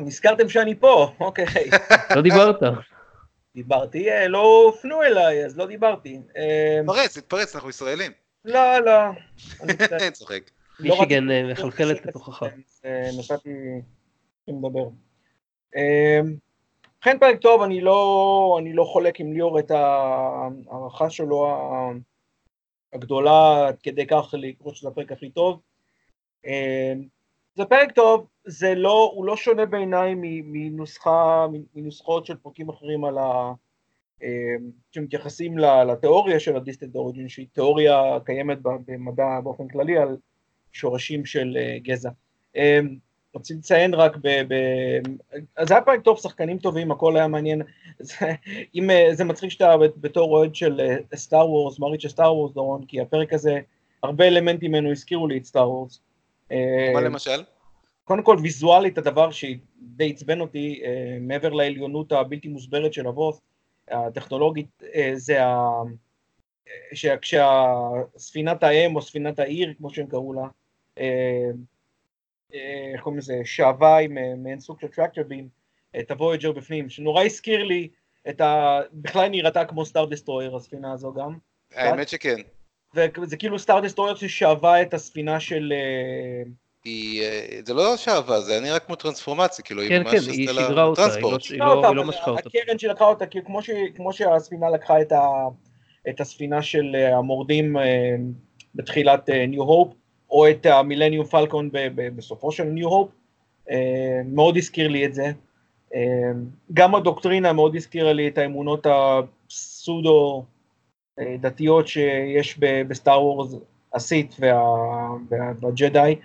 נזכרתם שאני פה, אוקיי. *laughs* לא דיברת. דיברתי, לא הופנו אליי, אז לא דיברתי. תתפרץ, תתפרץ, אנחנו ישראלים. לא, לא. אני *laughs* צוחק. מישיגן אה, מחלחלת לתוכך. נתתי לדבר. אכן פרק טוב, אני לא, אני לא חולק עם ליאור את ההערכה שלו הגדולה עד כדי כך לקרוא שזה הפרק הכי טוב. זה פרק טוב, זה לא, הוא לא שונה בעיניי מנוסחה, מנוסחות של פרקים אחרים על ה... אמ, שמתייחסים לתיאוריה של הדיסטנט אוריג'ין, שהיא תיאוריה קיימת במדע באופן כללי על שורשים של אה, גזע. אמ, רוצים לציין רק ב... ב... אז היה פרק טוב, שחקנים טובים, הכל היה מעניין. זה, אם, אה, זה מצחיק שאתה בתור אוהד של סטאר וורס, מעריץ של סטאר וורס, דורון, כי הפרק הזה, הרבה אלמנטים ממנו הזכירו לי את סטאר וורס. מה למשל? קודם כל ויזואלית הדבר שדי עצבן אותי, מעבר לעליונות הבלתי מוסברת של הבוס, הטכנולוגית, זה ה... שכשהספינת האם או ספינת העיר, כמו שהם קראו לה, אה, אה, איך קוראים לזה, שאבה עם אה, מעין סוג של tractor beam, את הוויג'ר בפנים, שנורא הזכיר לי את ה... בכלל נראתה כמו Star Destroyer הספינה הזו גם. האמת שכן. וזה כאילו Star Destroyer ששאבה את הספינה של... היא, זה לא שאבה, זה נראה כמו טרנספורמציה, כאילו כן, היא ממש כן, היא שיגרה אותה, היא לא, היא לא, היא לא משכה אותה. הקרן שלקחה אותה, כמו, ש, כמו שהספינה לקחה את, ה, את הספינה של המורדים בתחילת ניו הופ, או את המילניום פלקון בסופו של ניו הופ, אה, מאוד הזכיר לי את זה. אה, גם הדוקטרינה מאוד הזכירה לי את האמונות הפסודו אה, דתיות שיש בסטאר וורס, הסית והג'די,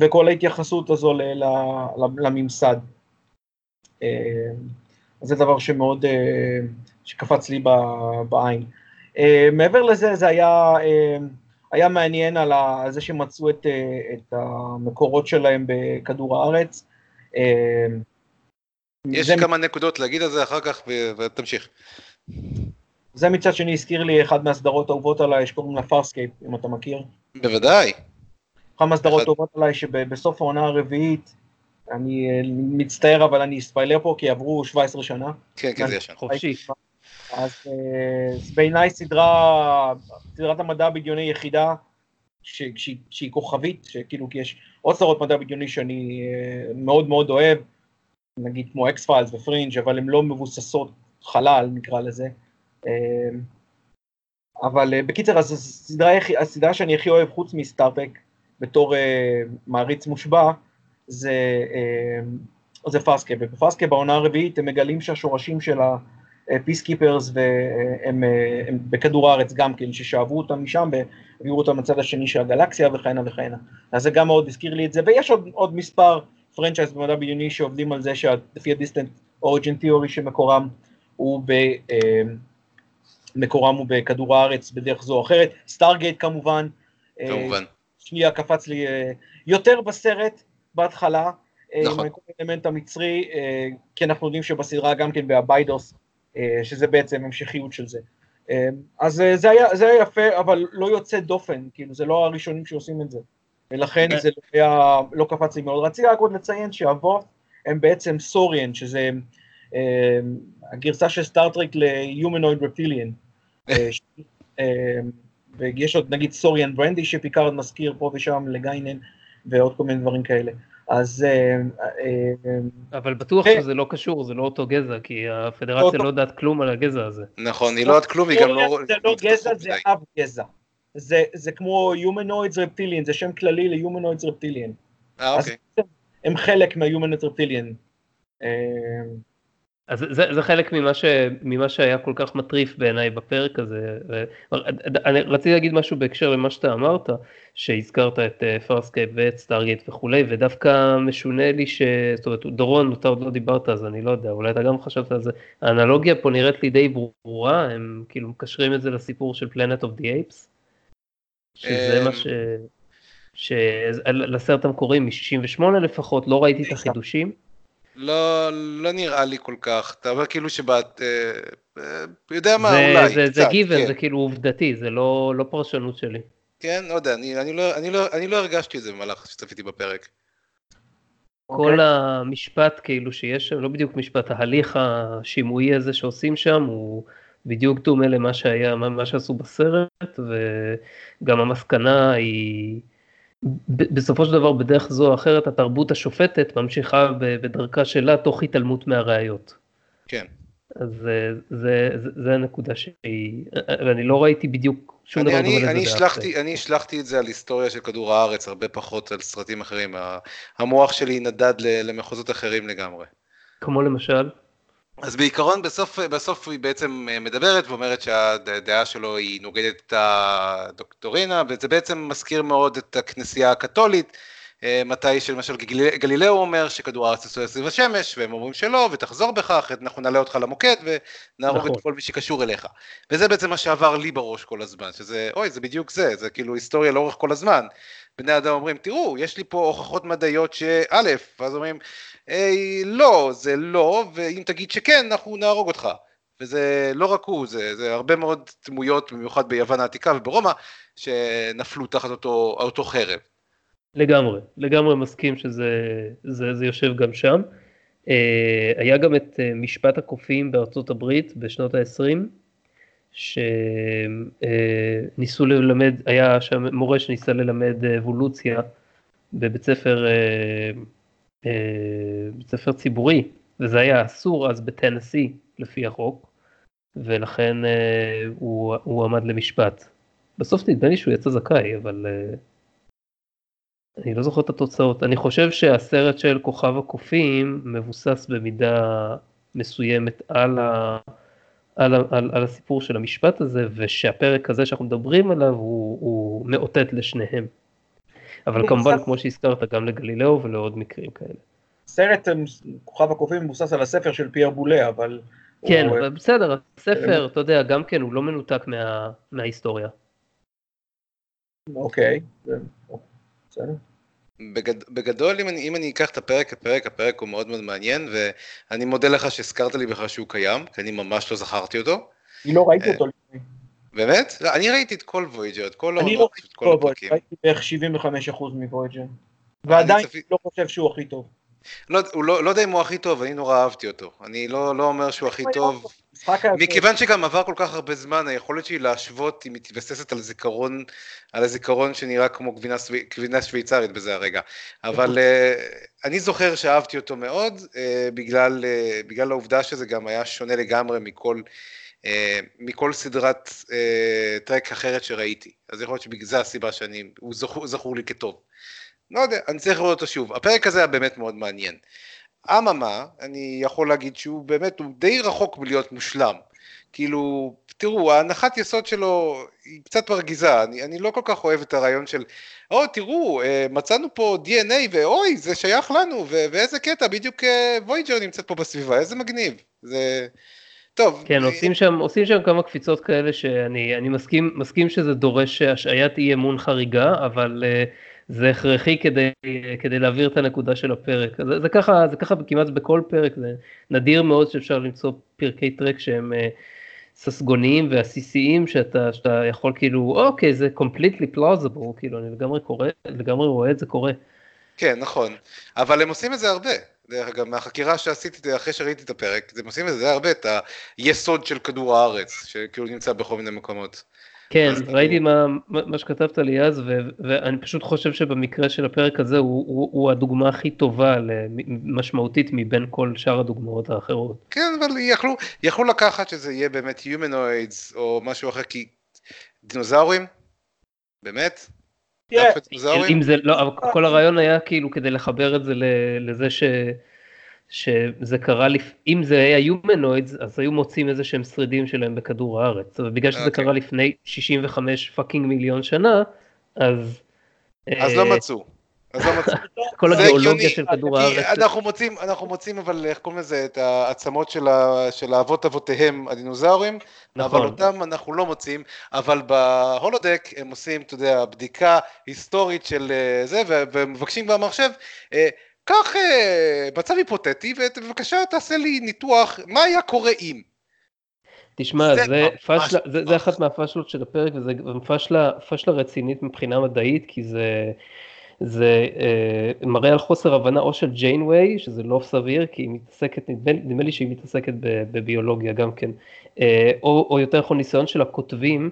וכל ההתייחסות הזו לממסד. זה דבר שמאוד, שקפץ לי בעין. מעבר לזה, זה היה היה מעניין על זה שמצאו את, את המקורות שלהם בכדור הארץ. יש זה... כמה נקודות להגיד על זה אחר כך ותמשיך. זה מצד שני הזכיר לי אחד מהסדרות האהובות עליי שקוראים לה פארסקייפ, אם אתה מכיר. בוודאי. אחת מהסדרות אהובות עליי שבסוף העונה הרביעית, אני אה, מצטער אבל אני אספיילר פה כי עברו 17 שנה. כן, כן, זה ישן. חופשי. אז אה, בעיניי סדרה, סדרת המדע הבדיוני יחידה שהיא, שהיא כוכבית, שכאילו כי יש עוד סדרות מדע בדיוני שאני אה, מאוד מאוד אוהב, נגיד כמו X-Files ו Fringe, אבל הן לא מבוססות חלל נקרא לזה. אבל בקיצר, אז הסדרה, הסדרה שאני הכי אוהב חוץ מסטאר-טרק בתור מעריץ מושבע, זה, זה פארסקייפ, ובפארסקייפ בעונה הרביעית הם מגלים שהשורשים של ה Peacekeepers והם הם בכדור הארץ גם כן, ששאבו אותם משם והביאו אותם לצד השני של הגלקסיה וכהנה וכהנה. אז זה גם מאוד הזכיר לי את זה, ויש עוד, עוד מספר franchise במדע בדיוני שעובדים על זה שלפי ה Distant Origin Theory שמקורם הוא ב... מקורם הוא בכדור הארץ בדרך זו או אחרת, סטארגייט כמובן, כמובן, שנייה קפץ לי יותר בסרט, בהתחלה, נכון. עם האלמנט המצרי, אה, כי אנחנו יודעים שבסדרה גם כן באביידוס, אה, שזה בעצם המשכיות של זה. אה, אז זה היה, זה היה יפה, אבל לא יוצא דופן, כאילו זה לא הראשונים שעושים את זה. ולכן זה לא, היה, לא קפץ לי מאוד. רציתי רק עוד לציין שה Voth הם בעצם Saurian, שזה הגרסה של סטאר-טרק ל-Humanoid Reptilian. *laughs* ויש עוד נגיד סוריאן ברנדי שפיקארד מזכיר פה ושם לגיינן, ועוד כל מיני דברים כאלה. אז... אה, אה, אבל בטוח שזה לא קשור, זה לא אותו גזע, כי הפדרציה לא יודעת כלום על הגזע הזה. נכון, היא לא יודעת כלום, היא גם לא... זה לא גזע, זה אב גזע. זה כמו Humanoids Reptilian, זה שם כללי ל-Humanoids Reptilian. אה, אוקיי. הם חלק מה-Humanoids Reptilian. אז זה, זה חלק ממה, ש, ממה שהיה כל כך מטריף בעיניי בפרק הזה. אני רציתי להגיד משהו בהקשר למה שאתה אמרת, שהזכרת את פארסקייפ אה, ואת סטארגייט וכולי, ודווקא משונה לי ש... זאת אומרת, דורון, אתה עוד לא דיברת אז אני לא יודע, אולי אתה גם חשבת על זה. האנלוגיה פה נראית לי די ברורה, הם כאילו מקשרים את זה לסיפור של Planet of the Apes, שזה מה אמ, ש... שלסרט המקורי מ-68 לפחות, לא ראיתי את החידושים. לא, לא נראה לי כל כך, אתה אומר כאילו שבת, אה, אה, יודע מה, זה, אולי, זה, קצת, זה גיוון, כן. זה כאילו עובדתי, זה לא, לא פרשנות שלי. כן, לא יודע, אני, אני, לא, אני, לא, אני לא הרגשתי את זה במהלך שצפיתי בפרק. כל okay. אוקיי. המשפט כאילו שיש שם, לא בדיוק משפט, ההליך השימועי הזה שעושים שם הוא בדיוק דומה למה שהיה, מה שעשו בסרט, וגם המסקנה היא... בסופו של דבר בדרך זו או אחרת התרבות השופטת ממשיכה בדרכה שלה תוך התעלמות מהראיות. כן. אז זה, זה, זה, זה הנקודה שהיא, ואני לא ראיתי בדיוק שום דבר דומה לזה. אני השלכתי, אני השלכתי את זה על היסטוריה של כדור הארץ, הרבה פחות על סרטים אחרים. המוח שלי נדד למחוזות אחרים לגמרי. כמו למשל? אז בעיקרון בסוף, בסוף היא בעצם אה, מדברת ואומרת שהדעה שלו היא נוגדת את הדוקטורינה וזה בעצם מזכיר מאוד את הכנסייה הקתולית אה, מתי שלמשל גלילאו אומר שכדור הארץ עשוי סביב השמש והם אומרים שלא ותחזור אחרת אנחנו נעלה אותך למוקד ונהרוג נכון. את כל מי שקשור אליך וזה בעצם מה שעבר לי בראש כל הזמן שזה אוי זה בדיוק זה זה כאילו היסטוריה לאורך כל הזמן בני אדם אומרים תראו יש לי פה הוכחות מדעיות שא' ואז אומרים לא, זה לא, ואם תגיד שכן, אנחנו נהרוג אותך. וזה לא רק הוא, זה, זה הרבה מאוד דמויות, במיוחד ביוון העתיקה וברומא, שנפלו תחת אותו, אותו חרב. לגמרי, לגמרי מסכים שזה זה, זה יושב גם שם. Uh, היה גם את uh, משפט הקופים בארצות הברית בשנות ה-20, שניסו uh, ללמד, היה שם מורה שניסה ללמד אבולוציה בבית ספר אה, בית ספר ציבורי, וזה היה אסור אז בטנסי לפי החוק, ולכן אה, הוא, הוא עמד למשפט. בסוף נדמה לי שהוא יצא זכאי, אבל אה, אני לא זוכר את התוצאות. אני חושב שהסרט של כוכב הקופים מבוסס במידה מסוימת על, ה, על, על, על הסיפור של המשפט הזה, ושהפרק הזה שאנחנו מדברים עליו הוא, הוא מאותת לשניהם. אבל כמובן, כמו שהזכרת, גם לגלילאו ולעוד מקרים כאלה. סרט כוכב הקופים מבוסס על הספר של פייר בול, אבל... כן, הוא... בסדר, הספר, אתה יודע, גם כן, הוא לא מנותק מה... מההיסטוריה. אוקיי, בסדר. בגד, בגדול, אם אני, אם אני אקח את הפרק, הפרק, הפרק הוא מאוד מאוד מעניין, ואני מודה לך שהזכרת לי בכלל שהוא קיים, כי אני ממש לא זכרתי אותו. אני לא ראיתי אותו לפני. באמת? לא, אני ראיתי את כל וויאג'ר, את כל אני ראיתי את כל וויאג'ר, ראיתי בערך 75% מוויג'ר. ועדיין צפי... לא חושב שהוא הכי טוב. לא, לא, לא יודע אם הוא הכי טוב, אני נורא אהבתי אותו. אני לא, לא אומר שהוא הכי טוב. מכיוון שגם עבר כל כך הרבה זמן, היכולת שלי להשוות היא מתבססת על זיכרון, על הזיכרון שנראה כמו גבינה, גבינה שוויצרית בזה הרגע. אבל uh, אני זוכר שאהבתי אותו מאוד, uh, בגלל, uh, בגלל העובדה שזה גם היה שונה לגמרי מכל, מכל סדרת uh, טרק אחרת שראיתי. אז יכול להיות שבגלל זה הסיבה שאני, הוא זכור, זכור לי כטוב. לא יודע, אני צריך לראות אותו שוב. הפרק הזה היה באמת מאוד מעניין. אממה, אני יכול להגיד שהוא באמת, הוא די רחוק מלהיות מושלם. כאילו, תראו, ההנחת יסוד שלו היא קצת מרגיזה, אני, אני לא כל כך אוהב את הרעיון של, או, תראו, אה, מצאנו פה DNA, ואוי, זה שייך לנו, ו- ואיזה קטע, בדיוק וויג'ר אה, נמצאת פה בסביבה, איזה מגניב. זה... טוב. כן, עושים שם, עושים שם כמה קפיצות כאלה שאני מסכים, מסכים שזה דורש השעיית אי אמון חריגה, אבל... Uh... זה הכרחי כדי, כדי להעביר את הנקודה של הפרק. זה, זה ככה, זה ככה כמעט בכל פרק, זה נדיר מאוד שאפשר למצוא פרקי טרק שהם uh, ססגוניים ועסיסיים, שאתה, שאתה יכול כאילו, אוקיי, זה completely plausible, כאילו, אני לגמרי קורא, לגמרי רואה את זה קורה. כן, נכון, אבל הם עושים את זה הרבה. דרך אגב, מהחקירה שעשיתי אחרי שראיתי את הפרק, הם עושים את זה הרבה, את היסוד של כדור הארץ, שכאילו נמצא בכל מיני מקומות. כן, ראיתי מה, מה שכתבת לי אז, ו, ואני פשוט חושב שבמקרה של הפרק הזה הוא, הוא, הוא הדוגמה הכי טובה, משמעותית מבין כל שאר הדוגמאות האחרות. כן, אבל יכלו, יכלו לקחת שזה יהיה באמת Humanoids או משהו אחר, כי דינוזאורים? באמת? אם זה, לא, כל הרעיון היה כאילו כדי לחבר את זה לזה ש... שזה קרה, לפ... אם זה היה humanoids, אז היו מוצאים איזה שהם שרידים שלהם בכדור הארץ, אבל בגלל שזה okay. אוקיי. קרה לפני 65 fucking מיליון שנה, אז... אז לא אה, מצאו. אז לא מצאו. *laughs* כל הגיאולוגיה של כדור הארץ. אנחנו מוצאים, אנחנו מוצאים אבל איך קוראים לזה, את העצמות של, ה, של האבות אבותיהם הדינוזאורים, נכון. אבל אותם אנחנו לא מוצאים, אבל בהולודק הם עושים, אתה יודע, בדיקה היסטורית של אה, זה, ומבקשים במחשב, אה, קח אה, מצב היפותטי ובבקשה תעשה לי ניתוח מה היה קורה אם. תשמע, זה, זה, פשלה, זה, זה אחת מהפשלות של הפרק וזה גם פשלה, פשלה רצינית מבחינה מדעית כי זה, זה אה, מראה על חוסר הבנה או של ג'יינווי שזה לא סביר כי היא מתעסקת, נדמה, נדמה לי שהיא מתעסקת בביולוגיה גם כן, אה, או, או יותר נכון ניסיון של הכותבים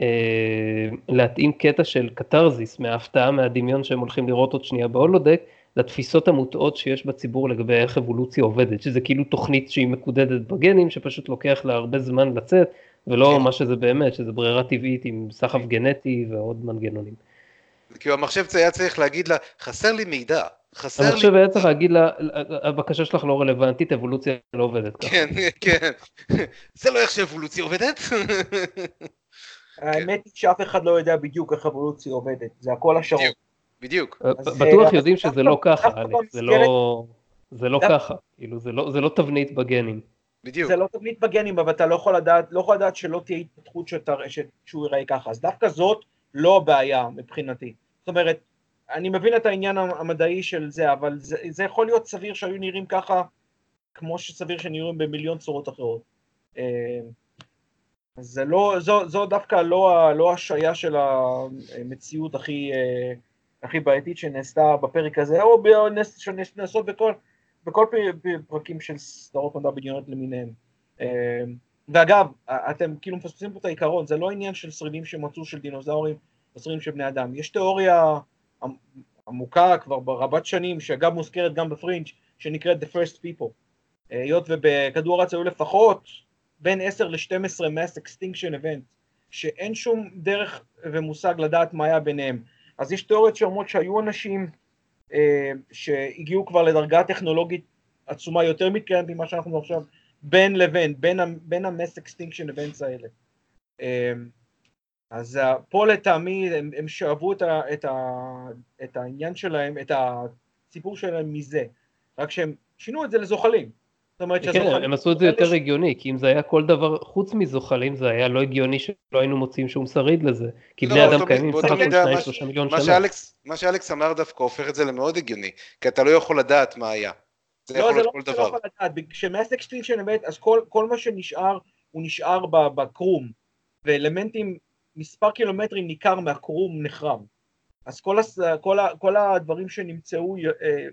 אה, להתאים קטע של קתרזיס מההפתעה מהדמיון שהם הולכים לראות עוד שנייה בהולודק לתפיסות המוטעות שיש בציבור לגבי איך אבולוציה עובדת, שזה כאילו תוכנית שהיא מקודדת בגנים, שפשוט לוקח לה הרבה זמן לצאת, ולא כן. מה שזה באמת, שזה ברירה טבעית עם סחף גנטי ועוד מנגנונים. כאילו המחשב היה צריך להגיד לה, חסר לי מידע, חסר לי... המחשב היה צריך להגיד לה, הבקשה שלך לא רלוונטית, אבולוציה לא עובדת ככה. כן, כן, זה לא איך שאבולוציה עובדת. האמת היא שאף אחד לא יודע בדיוק איך אבולוציה עובדת, זה הכל השערות. בדיוק. אה, בטוח אה, יודעים שזה לא ככה, אלכס, זה לא, זה לא ככה, כאילו לא- זה לא תבנית בגנים. בדיוק. זה לא תבנית בגנים, אבל אתה לא יכול לדעת, לא יכול לדעת שלא תהיה התפתחות שהוא ייראה ככה, אז דווקא זאת לא הבעיה מבחינתי. זאת אומרת, אני מבין את העניין המדעי של זה, אבל זה, זה יכול להיות סביר שהיו נראים ככה, כמו שסביר שנראים במיליון צורות אחרות. אה, זה לא, זו, זו דווקא לא, לא השעיה של המציאות הכי, הכי בעייתית שנעשתה בפרק הזה, או שנעשות בכל, בכל פרקים של סדרות מדע בדיונות למיניהם. ואגב, אתם כאילו מפספסים פה את העיקרון, זה לא עניין של שרידים שמצאו של דינוזאורים או שרידים של בני אדם, יש תיאוריה עמוקה כבר ברבת שנים, שאגב מוזכרת גם בפרינג', שנקראת The First People. היות ובכדור הארץ היו לפחות בין 10 ל-12 mass extinction event, שאין שום דרך ומושג לדעת מה היה ביניהם. אז יש תיאוריות שאומרות שהיו אנשים אה, שהגיעו כבר לדרגה טכנולוגית עצומה יותר מתקיימת ממה שאנחנו עכשיו בין לבין, בין, בין ה-mass extinction events האלה. אה, אז פה לטעמי הם, הם שאבו את, ה, את, ה, את העניין שלהם, את הסיפור שלהם מזה, רק שהם שינו את זה לזוחלים. זאת אומרת כן, שהזוחלים... הם עשו את זה יותר הגיוני, כי אם זה היה כל דבר חוץ מזוחלים, זה היה לא הגיוני שלא היינו מוצאים שום שריד לזה. כי לא, בני אדם באותו- קיימים סך הכל מידה, שניים מה ש- שלושה מיליון מה שנה. שאלכס, מה שאלכס אמר דווקא הופך את זה למאוד הגיוני, כי אתה לא יכול לדעת מה היה. זה לא, יכול זה להיות לא כל שאתה לא דבר. יכול לדעת, כש mass extinction באמת, אז כל, כל מה שנשאר, הוא נשאר בקרום, ואלמנטים, מספר קילומטרים ניכר מהקרום נחרב. אז כל, הס, כל, ה, כל הדברים שנמצאו, אה,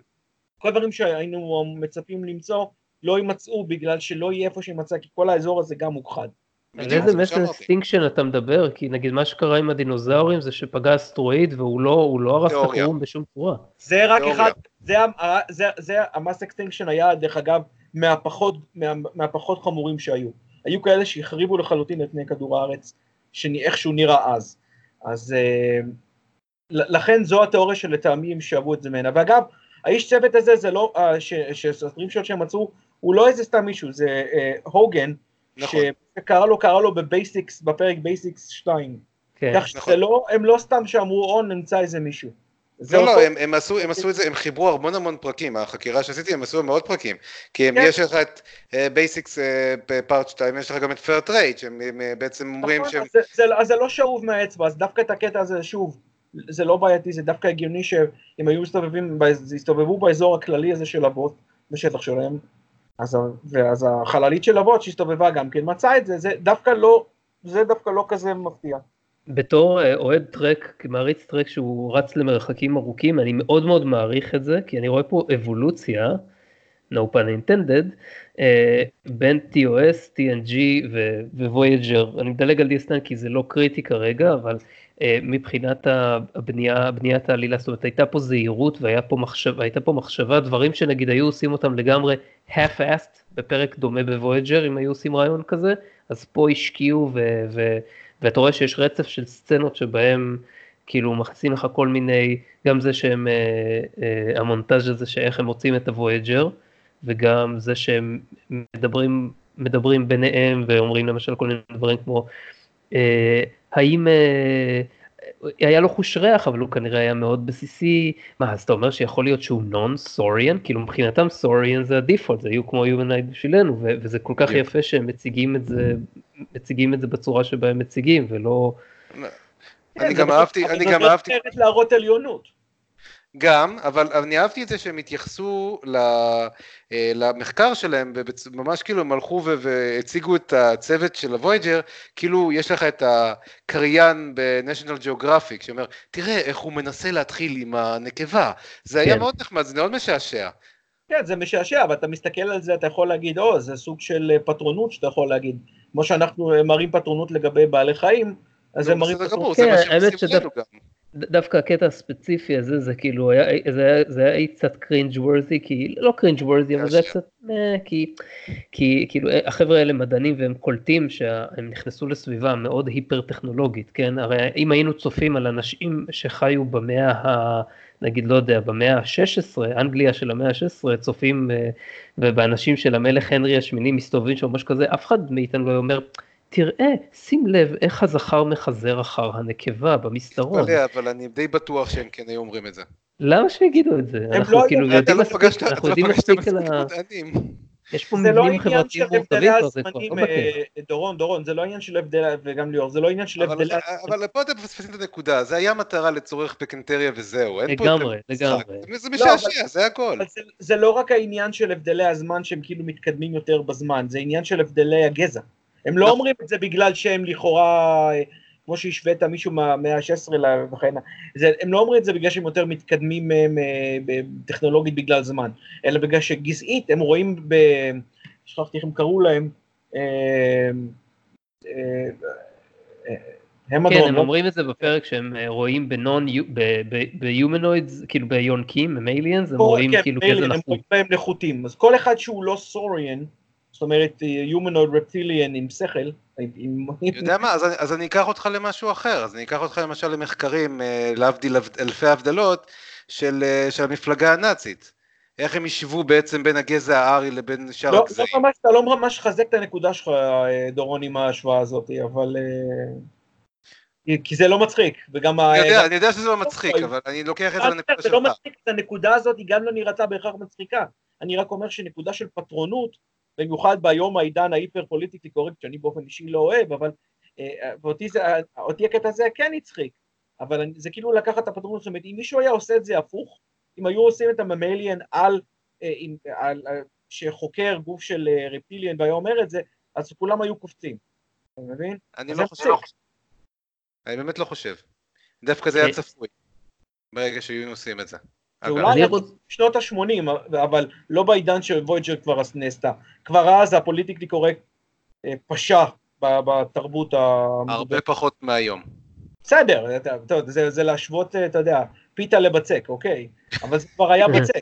כל הדברים שהיינו מצפים למצוא, לא יימצאו בגלל שלא יהיה איפה שימצא, כי כל האזור הזה גם מוכחד. על בדיוק, איזה מסר. extinction אתה מדבר? כי נגיד מה שקרה עם הדינוזאורים זה שפגע אסטרואיד והוא לא, הוא לא הרס את. הקרום בשום צורה. זה רק תיאוריה. אחד, זה, ה- זה, זה ה mass extinction היה דרך אגב מהפחות, מה, מהפחות חמורים שהיו. היו כאלה שהחריבו לחלוטין את פני כדור הארץ, שאיכשהו נראה אז. אז אה, לכן זו התיאוריה שלטעמי הם שאבו את זה ממנה. ואגב, האיש צוות הזה זה לא, אה, ש- שסרטים שלו שהם מצאו, הוא לא איזה סתם מישהו, זה אה, הוגן, נכון. שקרא לו, קרא לו ב-Basics, בפרק Basics 2. כן. כך שזה נכון. לא, הם לא סתם שאמרו, או נמצא איזה מישהו. זה לא, לא, הם, הם, עשו, הם עשו את זה, הם חיברו המון המון פרקים, החקירה שעשיתי, הם עשו מאות פרקים. כי הם, כן. יש לך את Basics part 2, יש לך גם את פרט רייט, שהם הם, אה, בעצם אומרים נכון, שהם... אז זה, זה, אז זה לא שאוב מהאצבע, אז דווקא את הקטע הזה, שוב, זה לא בעייתי, זה דווקא הגיוני שהם היו מסתובבים, הסתובבו באזור הכללי הזה של אבות, בשטח שלהם, אז, ואז החללית של אבות שהסתובבה גם כן מצאה את זה, זה דווקא לא, זה דווקא לא כזה מפתיע. בתור אה, אוהד טרק, מעריץ טרק שהוא רץ למרחקים ארוכים, אני מאוד מאוד מעריך את זה, כי אני רואה פה אבולוציה, no pun intended, אה, בין TOS, TNG ו- ו-Voyager. אני מדלג על DS9 כי זה לא קריטי כרגע, אבל מבחינת הבנייה, בניית העלילה, זאת אומרת הייתה פה זהירות והייתה פה, מחשב, פה מחשבה, דברים שנגיד היו עושים אותם לגמרי half-assed בפרק דומה ב-Voyager, אם היו עושים רעיון כזה, אז פה השקיעו ו... ו- ואתה רואה שיש רצף של סצנות שבהם כאילו מכניסים לך כל מיני, גם זה שהם, אה, אה, המונטאז' הזה שאיך הם מוצאים את הוויג'ר, וגם זה שהם מדברים, מדברים ביניהם ואומרים למשל כל מיני דברים כמו, אה, האם אה, היה לו חוש ריח אבל הוא כנראה היה מאוד בסיסי, מה אז אתה אומר שיכול להיות שהוא נון סוריאן, כאילו מבחינתם סוריאן זה הדיפולט, זה היו כמו יומנייד בשבילנו ו- וזה כל כך בדיוק. יפה שהם מציגים את זה, מציגים את זה בצורה שבה הם מציגים ולא, אני כן, גם אהבתי, אני גם אהבתי, להראות עליונות. גם, אבל אני אהבתי את זה שהם התייחסו ל, אה, למחקר שלהם, ובצ- ממש כאילו הם הלכו והציגו את הצוות של הוויג'ר, כאילו יש לך את הקריין ב-National Geographic, שאומר, תראה איך הוא מנסה להתחיל עם הנקבה, זה היה כן. מאוד נחמד, זה מאוד משעשע. כן, זה משעשע, אבל אתה מסתכל על זה, אתה יכול להגיד, או, זה סוג של אה, פטרונות שאתה יכול להגיד. כמו שאנחנו אה, מראים פטרונות לגבי בעלי חיים, אז הם מראים פטרונות. כן, האמת עושים דווקא הקטע הספציפי הזה זה כאילו היה זה היה, זה היה קצת קרינג' וורזי כי לא קרינג' וורזי אבל זה היה. קצת אה, כי כי כאילו אה, החבר'ה האלה מדענים והם קולטים שהם נכנסו לסביבה מאוד היפר טכנולוגית כן הרי אם היינו צופים על אנשים שחיו במאה ה... נגיד לא יודע במאה ה-16 אנגליה של המאה ה-16 צופים אה, ובאנשים של המלך הנרי השמיני מסתובבים שם ממש כזה אף אחד מאיתנו לא אומר. תראה, שים לב איך הזכר מחזר אחר הנקבה במסדרון. תתפלא, אבל אני די בטוח שהם כן היו אומרים את זה. למה שיגידו את זה? לא אנחנו היו- כאילו אתה יודעים לא מספיק, אנחנו אתה לא יודעים מספיק על ה... יש פה זה לא עניין של חברתיים הבדלי מורכבים כבר, זה כבר הזמנים, לא בטבע. אה, דורון, דורון, זה לא עניין של הבדל, וגם ליאור, זה לא עניין של הבדלי... אבל פה אתם מפספסים את הנקודה, זה היה מטרה לצורך פקנטריה וזהו, אין פה לגמרי. לגמרי. זה לא, משעשע, זה הכל. זה לא רק העניין של הבדלי הזמן שהם כאילו מתקדמים יותר בזמן, זה עניין של הבדלי הגזע. הם לא. אומרים את זה בגלל שהם לכאורה, כמו שהשווית מישהו מהמאה ה-16 וכן הלאה, הם לא אומרים את זה בגלל שהם יותר מתקדמים אה, מ- ב- טכנולוגית בגלל זמן, אלא בגלל שגזעית הם רואים ב... שכחתי איך הם קראו להם, אה, אה, הם כן, הם לא? אומרים את זה בפרק שהם רואים בנון, ביומנוידס, כאילו ביונקים, הם aliens, הם רואים כן, כאילו מילא, גזע הם נחות. רואים בהם נחותים, אז כל אחד שהוא לא סוריאן, זאת אומרת יומנויד רפטיליאן עם שכל, עם... יודע מה, אז אני, אז אני אקח אותך למשהו אחר, אז אני אקח אותך למשל למחקרים, אה, להבדיל אלפי הבדלות, של, אה, של המפלגה הנאצית. איך הם השוו בעצם בין הגזע הארי לבין שאר לא, לא הגזעים. ממש, אתה לא ממש חזק את הנקודה שלך, אה, דורון, עם ההשוואה הזאת, אבל... אה, כי- זה לא מצחיק, וגם... אני יודע, אני יודע שזה לא מצחיק, אוי. אבל אני לוקח את זה אה, לנקודה זה לא שלך. מצחיק, הנקודה הזאת היא גם לא נראתה בהכרח מצחיקה. אני רק אומר שנקודה של פטרונות, במיוחד ביום העידן ההיפר פוליטיקלי קורקט, שאני באופן אישי לא אוהב, אבל אה, ואותי זה, אותי הקטע הזה כן הצחיק, אבל זה כאילו לקחת את הפטרונות, זאת אומרת, אם מישהו היה עושה את זה הפוך, אם היו עושים את הממליאן על, על, על, שחוקר גוף של רפיליאן והיה אומר את זה, אז כולם היו קופצים, אתה מבין? אני לא חושב. אני באמת לא חושב. דווקא זה היה צפוי, ברגע שהיו עושים את זה. זה אולי שנות ה-80, אבל לא בעידן שוויג'ר כבר נעשתה. כבר אז הפוליטיקלי קורקט אה, פשע בתרבות ה... הרבה פחות מהיום. בסדר, זה, זה להשוות, אה, אתה יודע, פיתה לבצק, אוקיי? אבל זה כבר היה *laughs* בצק.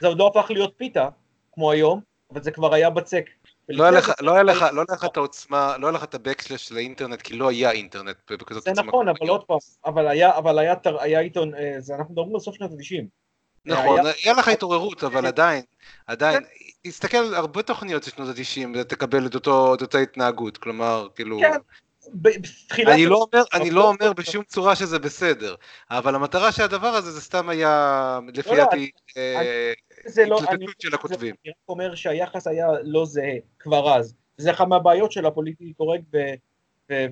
זה עוד לא הפך להיות פיתה, כמו היום, אבל זה כבר היה בצק. לא היה לך, לא היה לך, לא היה לך את העוצמה, לא היה לך את הבקסלש לאינטרנט, כי לא היה אינטרנט בכזאת עוצמה. זה נכון, אבל עוד פעם, אבל היה, אבל היה, היה עיתון, אה, אנחנו מדברים על סוף שנות ה-90. נכון, היה לך התעוררות, אבל עדיין, עדיין, תסתכל הרבה תוכניות של שנות ה-90 ותקבל את אותה התנהגות, כלומר, כאילו... כן. אני לא אומר, אני לא אומר בשום צורה שזה בסדר, אבל המטרה של הדבר הזה זה סתם היה, לפי לא, דעתי, התלטטות של הכותבים. אני רק אומר שהיחס היה לא זהה כבר אז, זה אחת מהבעיות של הפוליטיקלי קורקט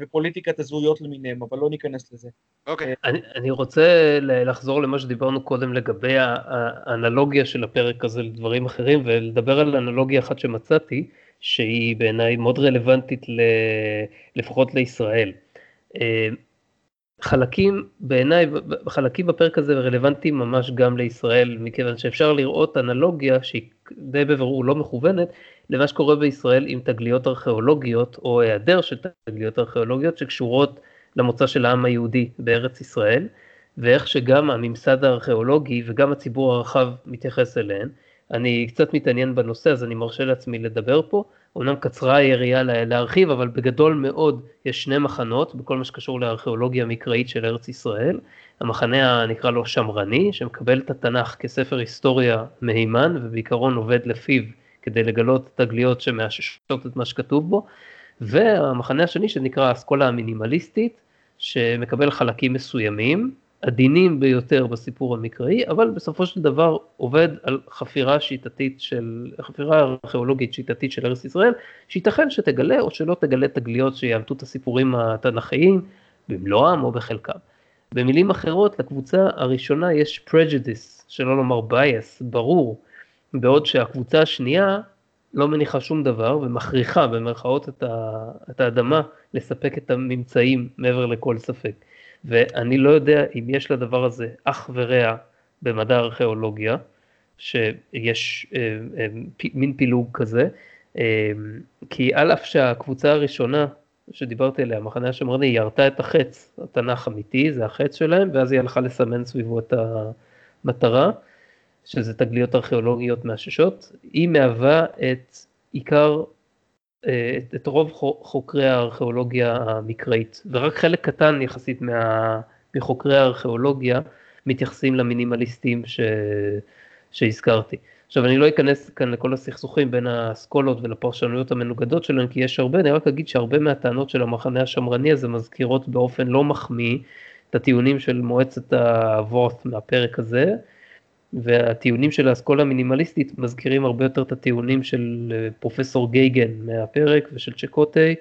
ופוליטיקת הזהויות למיניהם, אבל לא ניכנס לזה. אוקיי. אני, אני רוצה לחזור למה שדיברנו קודם לגבי האנלוגיה של הפרק הזה לדברים אחרים, ולדבר על אנלוגיה אחת שמצאתי, שהיא בעיניי מאוד רלוונטית ל, לפחות לישראל. חלקים, בעיניי, חלקים בפרק הזה רלוונטיים ממש גם לישראל, מכיוון שאפשר לראות אנלוגיה שהיא די בבירור לא מכוונת, למה שקורה בישראל עם תגליות ארכיאולוגיות, או היעדר של תגליות ארכיאולוגיות שקשורות למוצא של העם היהודי בארץ ישראל, ואיך שגם הממסד הארכיאולוגי וגם הציבור הרחב מתייחס אליהן. אני קצת מתעניין בנושא, אז אני מרשה לעצמי לדבר פה. אומנם קצרה היריעה להרחיב, אבל בגדול מאוד יש שני מחנות בכל מה שקשור לארכיאולוגיה המקראית של ארץ ישראל. המחנה הנקרא לו שמרני, שמקבל את התנ"ך כספר היסטוריה מהימן, ובעיקרון עובד לפיו כדי לגלות תגליות שמאששות את מה שכתוב בו. והמחנה השני שנקרא האסכולה המינימליסטית, שמקבל חלקים מסוימים, עדינים ביותר בסיפור המקראי, אבל בסופו של דבר עובד על חפירה שיטתית של, חפירה ארכיאולוגית שיטתית של ארץ ישראל, שייתכן שתגלה או שלא תגלה תגליות שיאמתו את הסיפורים התנ"כיים במלואם או בחלקם. במילים אחרות, לקבוצה הראשונה יש prejudice, שלא לומר bias, ברור, בעוד שהקבוצה השנייה לא מניחה שום דבר ומכריחה במרכאות את, ה, את האדמה לספק את הממצאים מעבר לכל ספק. ואני לא יודע אם יש לדבר הזה אח ורע במדע הארכיאולוגיה, שיש אה, אה, מין פילוג כזה, אה, כי על אף שהקבוצה הראשונה שדיברתי עליה, המחנה השמרני, ירתה את החץ, התנ"ך אמיתי, זה החץ שלהם, ואז היא הלכה לסמן סביבו את המטרה, שזה תגליות ארכיאולוגיות מאששות, היא מהווה את עיקר את, את רוב חוקרי הארכיאולוגיה המקראית, ורק חלק קטן יחסית מה, מחוקרי הארכיאולוגיה מתייחסים למינימליסטים ש, שהזכרתי. עכשיו אני לא אכנס כאן לכל הסכסוכים בין האסכולות ולפרשנויות המנוגדות שלהם כי יש הרבה, אני רק אגיד שהרבה מהטענות של המחנה השמרני הזה מזכירות באופן לא מחמיא את הטיעונים של מועצת הוורט מהפרק הזה, והטיעונים של האסכולה המינימליסטית מזכירים הרבה יותר את הטיעונים של אה, פרופסור גייגן מהפרק ושל צ'קוטי,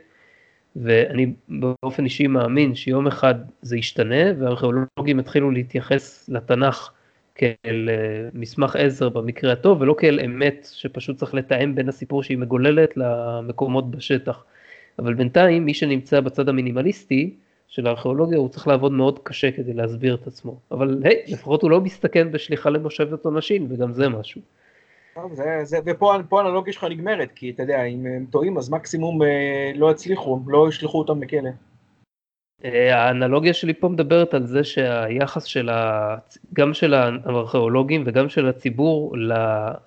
ואני באופן אישי מאמין שיום אחד זה ישתנה והארכיאולוגים יתחילו להתייחס לתנ"ך כאל אה, מסמך עזר במקרה הטוב ולא כאל אמת שפשוט צריך לתאם בין הסיפור שהיא מגוללת למקומות בשטח. אבל בינתיים מי שנמצא בצד המינימליסטי של הארכיאולוגיה, הוא צריך לעבוד מאוד קשה כדי להסביר את עצמו. אבל היי, לפחות הוא לא מסתכן בשליחה למושבת עונשים, וגם זה משהו. זה, זה, ופה האנלוגיה שלך נגמרת, כי אתה יודע, אם הם טועים אז מקסימום אה, לא יצליחו, לא ישלחו אותם לכלא. אה, האנלוגיה שלי פה מדברת על זה שהיחס של ה... גם של הארכיאולוגים וגם של הציבור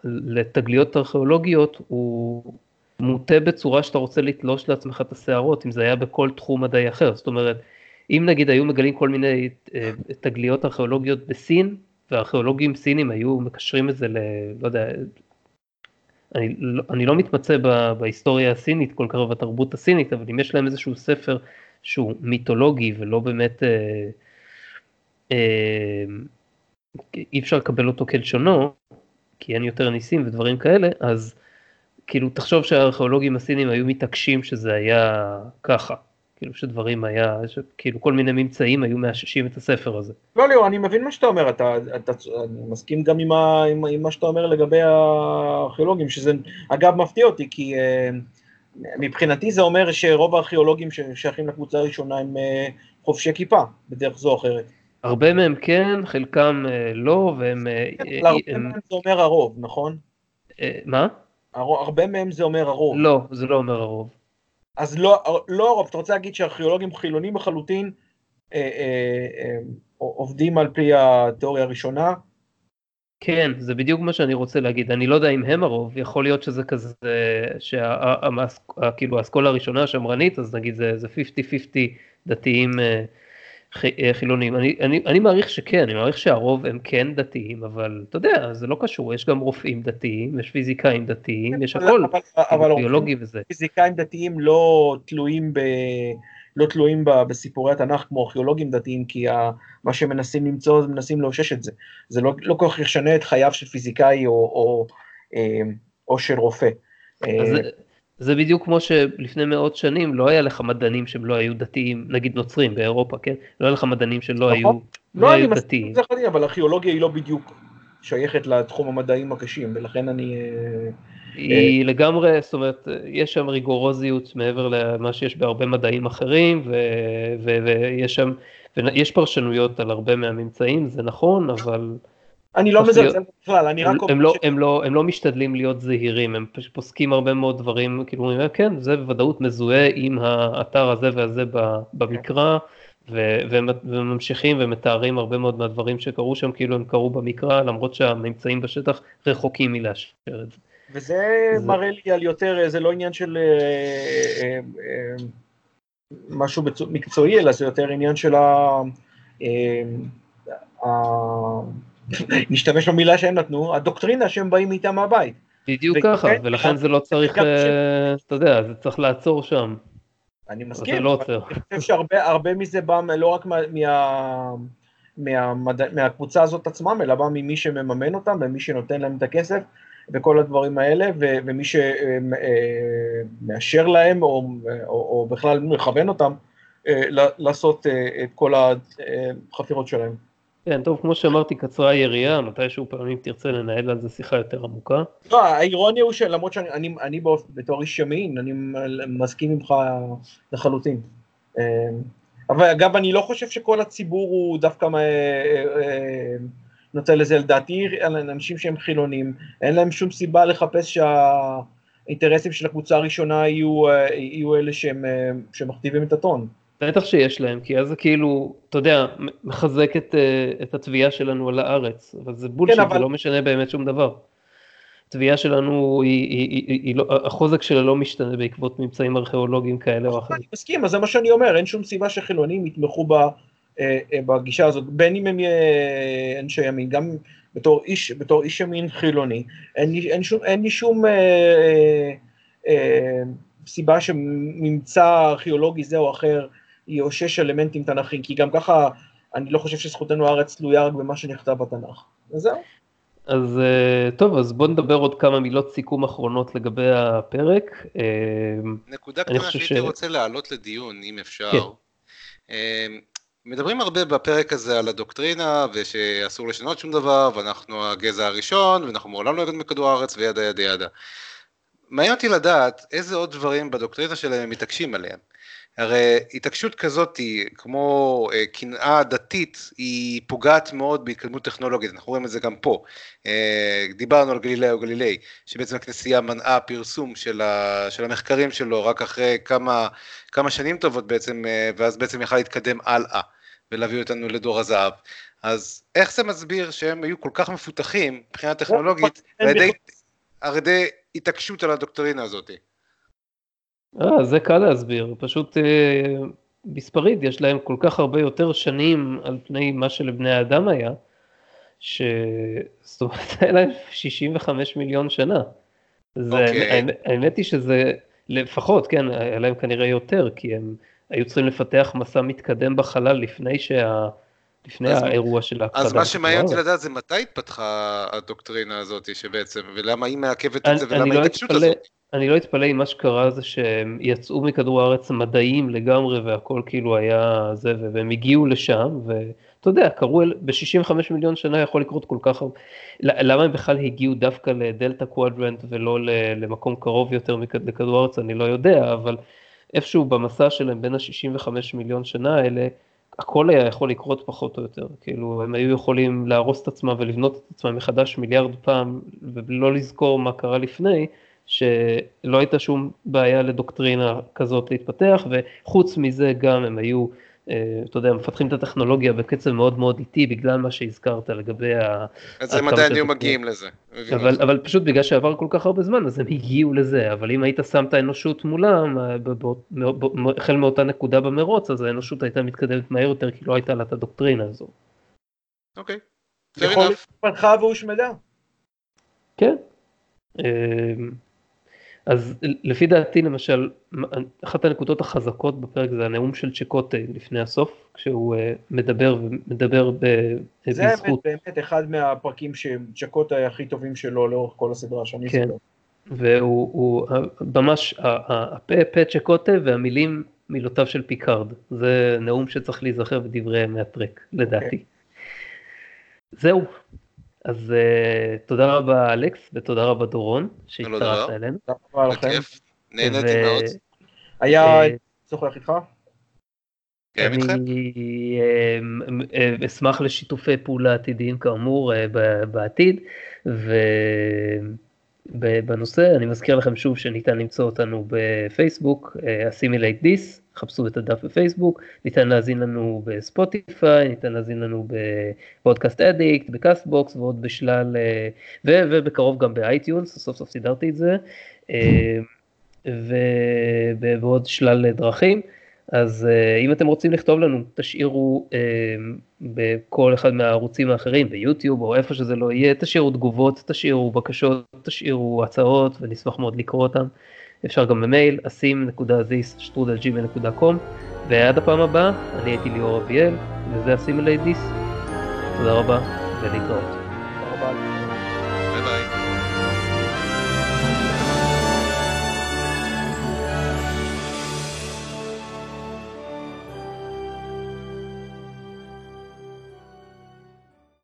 לתגליות ארכיאולוגיות הוא מוטה בצורה שאתה רוצה לתלוש לעצמך את השערות, אם זה היה בכל תחום מדעי אחר. זאת אומרת, אם נגיד היו מגלים כל מיני אה, תגליות ארכיאולוגיות בסין, וארכיאולוגים סינים היו מקשרים את זה ל... לא יודע, אני לא, אני לא מתמצא בהיסטוריה הסינית כל כך בתרבות הסינית, אבל אם יש להם איזשהו ספר שהוא מיתולוגי ולא באמת, אה, אה, אי אפשר לקבל אותו כלשונו, כי אין יותר ניסים ודברים כאלה, אז כאילו תחשוב שהארכיאולוגים הסינים היו מתעקשים שזה היה ככה, כאילו שדברים היה, כאילו כל מיני ממצאים היו מאששים את הספר הזה. לא ליאור, אני מבין מה שאתה אומר, אתה, אתה, אני מסכים גם עם, ה, עם, עם מה שאתה אומר לגבי הארכיאולוגים, שזה אגב מפתיע אותי, כי uh, מבחינתי זה אומר שרוב הארכיאולוגים ששייכים לקבוצה הראשונה הם uh, חובשי כיפה, בדרך זו או אחרת. הרבה מהם כן, חלקם uh, לא, והם... כן, uh, הרבה הם... מהם זה אומר הרוב, נכון? Uh, מה? הרבה מהם זה אומר הרוב. לא, זה לא אומר הרוב. אז לא, לא הרוב, אתה רוצה להגיד שארכיאולוגים חילונים לחלוטין אה, אה, אה, עובדים על פי התיאוריה הראשונה? כן, זה בדיוק מה שאני רוצה להגיד. אני לא יודע אם הם הרוב, יכול להיות שזה כזה, שכאילו האסכולה הראשונה השמרנית, אז נגיד זה 50-50 דתיים אה, חילונים. אני, אני, אני מעריך שכן, אני מעריך שהרוב הם כן דתיים, אבל אתה יודע, זה לא קשור, יש גם רופאים דתיים, יש פיזיקאים דתיים, יש הכל, אבל, אבל ביולוגי וזה. פיזיקאים דתיים לא תלויים ב... לא תלויים ב, בסיפורי התנ"ך כמו ארכיאולוגים דתיים, כי ה, מה שהם מנסים למצוא, מנסים לאושש את זה. זה לא, לא כל כך ישנה את חייו של פיזיקאי או, או, אה, או של רופא. אז, זה בדיוק כמו שלפני מאות שנים לא היה לך מדענים שהם לא היו דתיים, נגיד נוצרים באירופה, כן? לא היה לך מדענים שלא נכון. היו, לא, לא היו דתיים. זה חדים, אבל ארכיאולוגיה היא לא בדיוק שייכת לתחום המדעים הקשים, ולכן אני... אה, היא אה... לגמרי, זאת אומרת, יש שם ריגורוזיות מעבר למה שיש בהרבה מדעים אחרים, ויש שם, ויש פרשנויות על הרבה מהממצאים, זה נכון, אבל... אני לא מזלזל בכלל, אני רק אומר לא, ש... הם לא, הם לא משתדלים להיות זהירים, הם פוסקים הרבה מאוד דברים, כאילו, כן, זה בוודאות מזוהה עם האתר הזה והזה במקרא, וממשיכים ומתארים הרבה מאוד מהדברים שקרו שם, כאילו הם קרו במקרא, למרות שהממצאים בשטח רחוקים מלאשר את זה. וזה זה... מראה לי על יותר, זה לא עניין של אה, אה, אה, משהו מקצועי, אלא זה יותר עניין של ה... נשתמש במילה שהם נתנו, הדוקטרינה שהם באים איתה מהבית. בדיוק ככה, ולכן זה לא צריך, אה, אתה יודע, זה צריך לעצור שם. אני מסכים, לא אני חושב שהרבה מזה בא לא רק מהקבוצה הזאת עצמם, אלא בא ממי שמממן אותם ומי שנותן להם את הכסף וכל הדברים האלה, ומי שמאשר אה, להם או בכלל מכוון אותם אה, לעשות את כל החפירות שלהם. כן, טוב, כמו שאמרתי, קצרה היריעה, מתישהו פעמים תרצה לנהל על זה שיחה יותר עמוקה. לא, האירוניה הוא שלמרות שאני אני, אני בתור איש ימין, אני מסכים איתך לחלוטין. אה, אבל אגב, אני לא חושב שכל הציבור הוא דווקא אה, אה, נותן לזה, לדעתי, אנשים שהם חילונים, אין להם שום סיבה לחפש שהאינטרסים של הקבוצה הראשונה יהיו, יהיו אלה שהם, שמכתיבים את הטון. בטח שיש להם, כי אז זה כאילו, אתה יודע, מחזק את, אה, את התביעה שלנו על הארץ, אבל זה בולשיט, כן, אבל... זה לא משנה באמת שום דבר. התביעה שלנו, היא, היא, היא, היא, לא, החוזק שלה לא משתנה בעקבות ממצאים ארכיאולוגיים כאלה או אחרים. אני מסכים, אז זה מה שאני אומר, אין שום סיבה שחילונים יתמכו ב, אה, אה, בגישה הזאת, בין אם הם אנשי ימין, גם בתור איש, בתור איש ימין חילוני, אין, אין, שום, אין לי שום אה, אה, אה, סיבה שממצא ארכיאולוגי זה או אחר יאושש אלמנטים תנ"כיים, כי גם ככה אני לא חושב שזכותנו הארץ תלויה רק במה שנכתב בתנ"ך. וזהו. אז אה, טוב, אז בואו נדבר עוד כמה מילות סיכום אחרונות לגבי הפרק. אה, נקודה קטנה שהייתי ש... רוצה להעלות לדיון, אם אפשר. כן. אה, מדברים הרבה בפרק הזה על הדוקטרינה ושאסור לשנות שום דבר ואנחנו הגזע הראשון ואנחנו מעולם לא ירדנו מכדור הארץ וידה ידה ידה. מעניין אותי לדעת איזה עוד דברים בדוקטרינה שלהם הם מתעקשים עליהם. הרי התעקשות כזאת היא, כמו אה, קנאה דתית, היא פוגעת מאוד בהתקדמות טכנולוגית, אנחנו רואים את זה גם פה. אה, דיברנו על גלילאי או גלילי, שבעצם הכנסייה מנעה פרסום של, ה, של המחקרים שלו רק אחרי כמה, כמה שנים טובות בעצם, אה, ואז בעצם יכל להתקדם הלאה ולהביא אותנו לדור הזהב. אז איך זה מסביר שהם היו כל כך מפותחים מבחינה טכנולוגית על ידי התעקשות על הדוקטרינה הזאת? אה, זה קל להסביר, פשוט אה, מספרית, יש להם כל כך הרבה יותר שנים על פני מה שלבני האדם היה, ש... זאת אומרת, *laughs* היה להם 65 מיליון שנה. זה, okay. אוקיי. האמת, היא שזה לפחות, כן, היה להם כנראה יותר, כי הם היו צריכים לפתח מסע מתקדם בחלל לפני שה... לפני אז- האירוע של ההקפדה. אז מה שמעניין אותי. לדעת זה מתי התפתחה הדוקטרינה הזאת שבעצם, ולמה היא מעכבת אני- את זה, ולמה לא ההתעקשות אתפלא- הזאת. אני לא אתפלא אם מה שקרה זה שהם יצאו מכדור הארץ מדעיים לגמרי והכל כאילו היה זה, והם הגיעו לשם, ואתה יודע, קרו, אל- ב-65 מיליון שנה יכול לקרות כל כך הרבה, למה הם בכלל הגיעו דווקא לדלתה קוואדרנט ולא למקום קרוב יותר מכ- לכדור הארץ, אני לא יודע, אבל איפשהו במסע שלהם בין ה-65 מיליון שנה האלה, הכל היה יכול לקרות פחות או יותר, כאילו הם היו יכולים להרוס את עצמם ולבנות את עצמם מחדש מיליארד פעם ולא לזכור מה קרה לפני, שלא הייתה שום בעיה לדוקטרינה כזאת להתפתח, וחוץ מזה גם הם היו, אה, אתה יודע, מפתחים את הטכנולוגיה בקצב מאוד מאוד איטי בגלל מה שהזכרת לגבי ה... אז הם עדיין היו מגיעים לזה. אבל. אבל פשוט בגלל שעבר כל כך הרבה זמן אז הם הגיעו לזה, אבל אם היית שם את האנושות מולם, אה, החל מאותה נקודה במרוץ, אז האנושות הייתה מתקדמת מהר יותר כי לא הייתה לה את הדוקטרינה הזו. אוקיי. יכול להיות. פלחה והושמדה. כן. אז לפי דעתי למשל, אחת הנקודות החזקות בפרק זה הנאום של צ'קוטה לפני הסוף, כשהוא אה, מדבר ומדבר ב- זה בזכות, באמת אחד מהפרקים שצ'קוטיי הכי טובים שלו לאורך כל הסדרה שאני כן. זוכר. והוא הוא, ממש, הפה פה צ'קוטיי והמילים מילותיו של פיקארד, זה נאום שצריך להיזכר בדברי ימי הטרק, לדעתי. זהו. אז uh, תודה רבה אלכס ותודה רבה דורון שהצטרפת. אלינו. תודה רבה לכם. נהניתי ו- מאוד. היה אה, שוחח איתך? אני אה, אשמח לשיתופי פעולה עתידיים כאמור בעתיד ובנושא אני מזכיר לכם שוב שניתן למצוא אותנו בפייסבוק, Assimilate This, חפשו את הדף בפייסבוק, ניתן להאזין לנו בספוטיפיי, ניתן להאזין לנו ב-Podcast Addict, ב-Castbox ועוד בשלל, אה, ו- ובקרוב גם ב-iTunes, סוף סוף סידרתי את זה, אה, ובעוד שלל דרכים. אז uh, אם אתם רוצים לכתוב לנו, תשאירו uh, בכל אחד מהערוצים האחרים, ביוטיוב או איפה שזה לא יהיה, תשאירו תגובות, תשאירו בקשות, תשאירו הצעות ונשמח מאוד לקרוא אותן. אפשר גם במייל, asim.this.gmail.com ועד הפעם הבאה, אני הייתי ליאור אביאל, וזה אסימילייט דיס. תודה רבה ולהתראות. תודה רבה.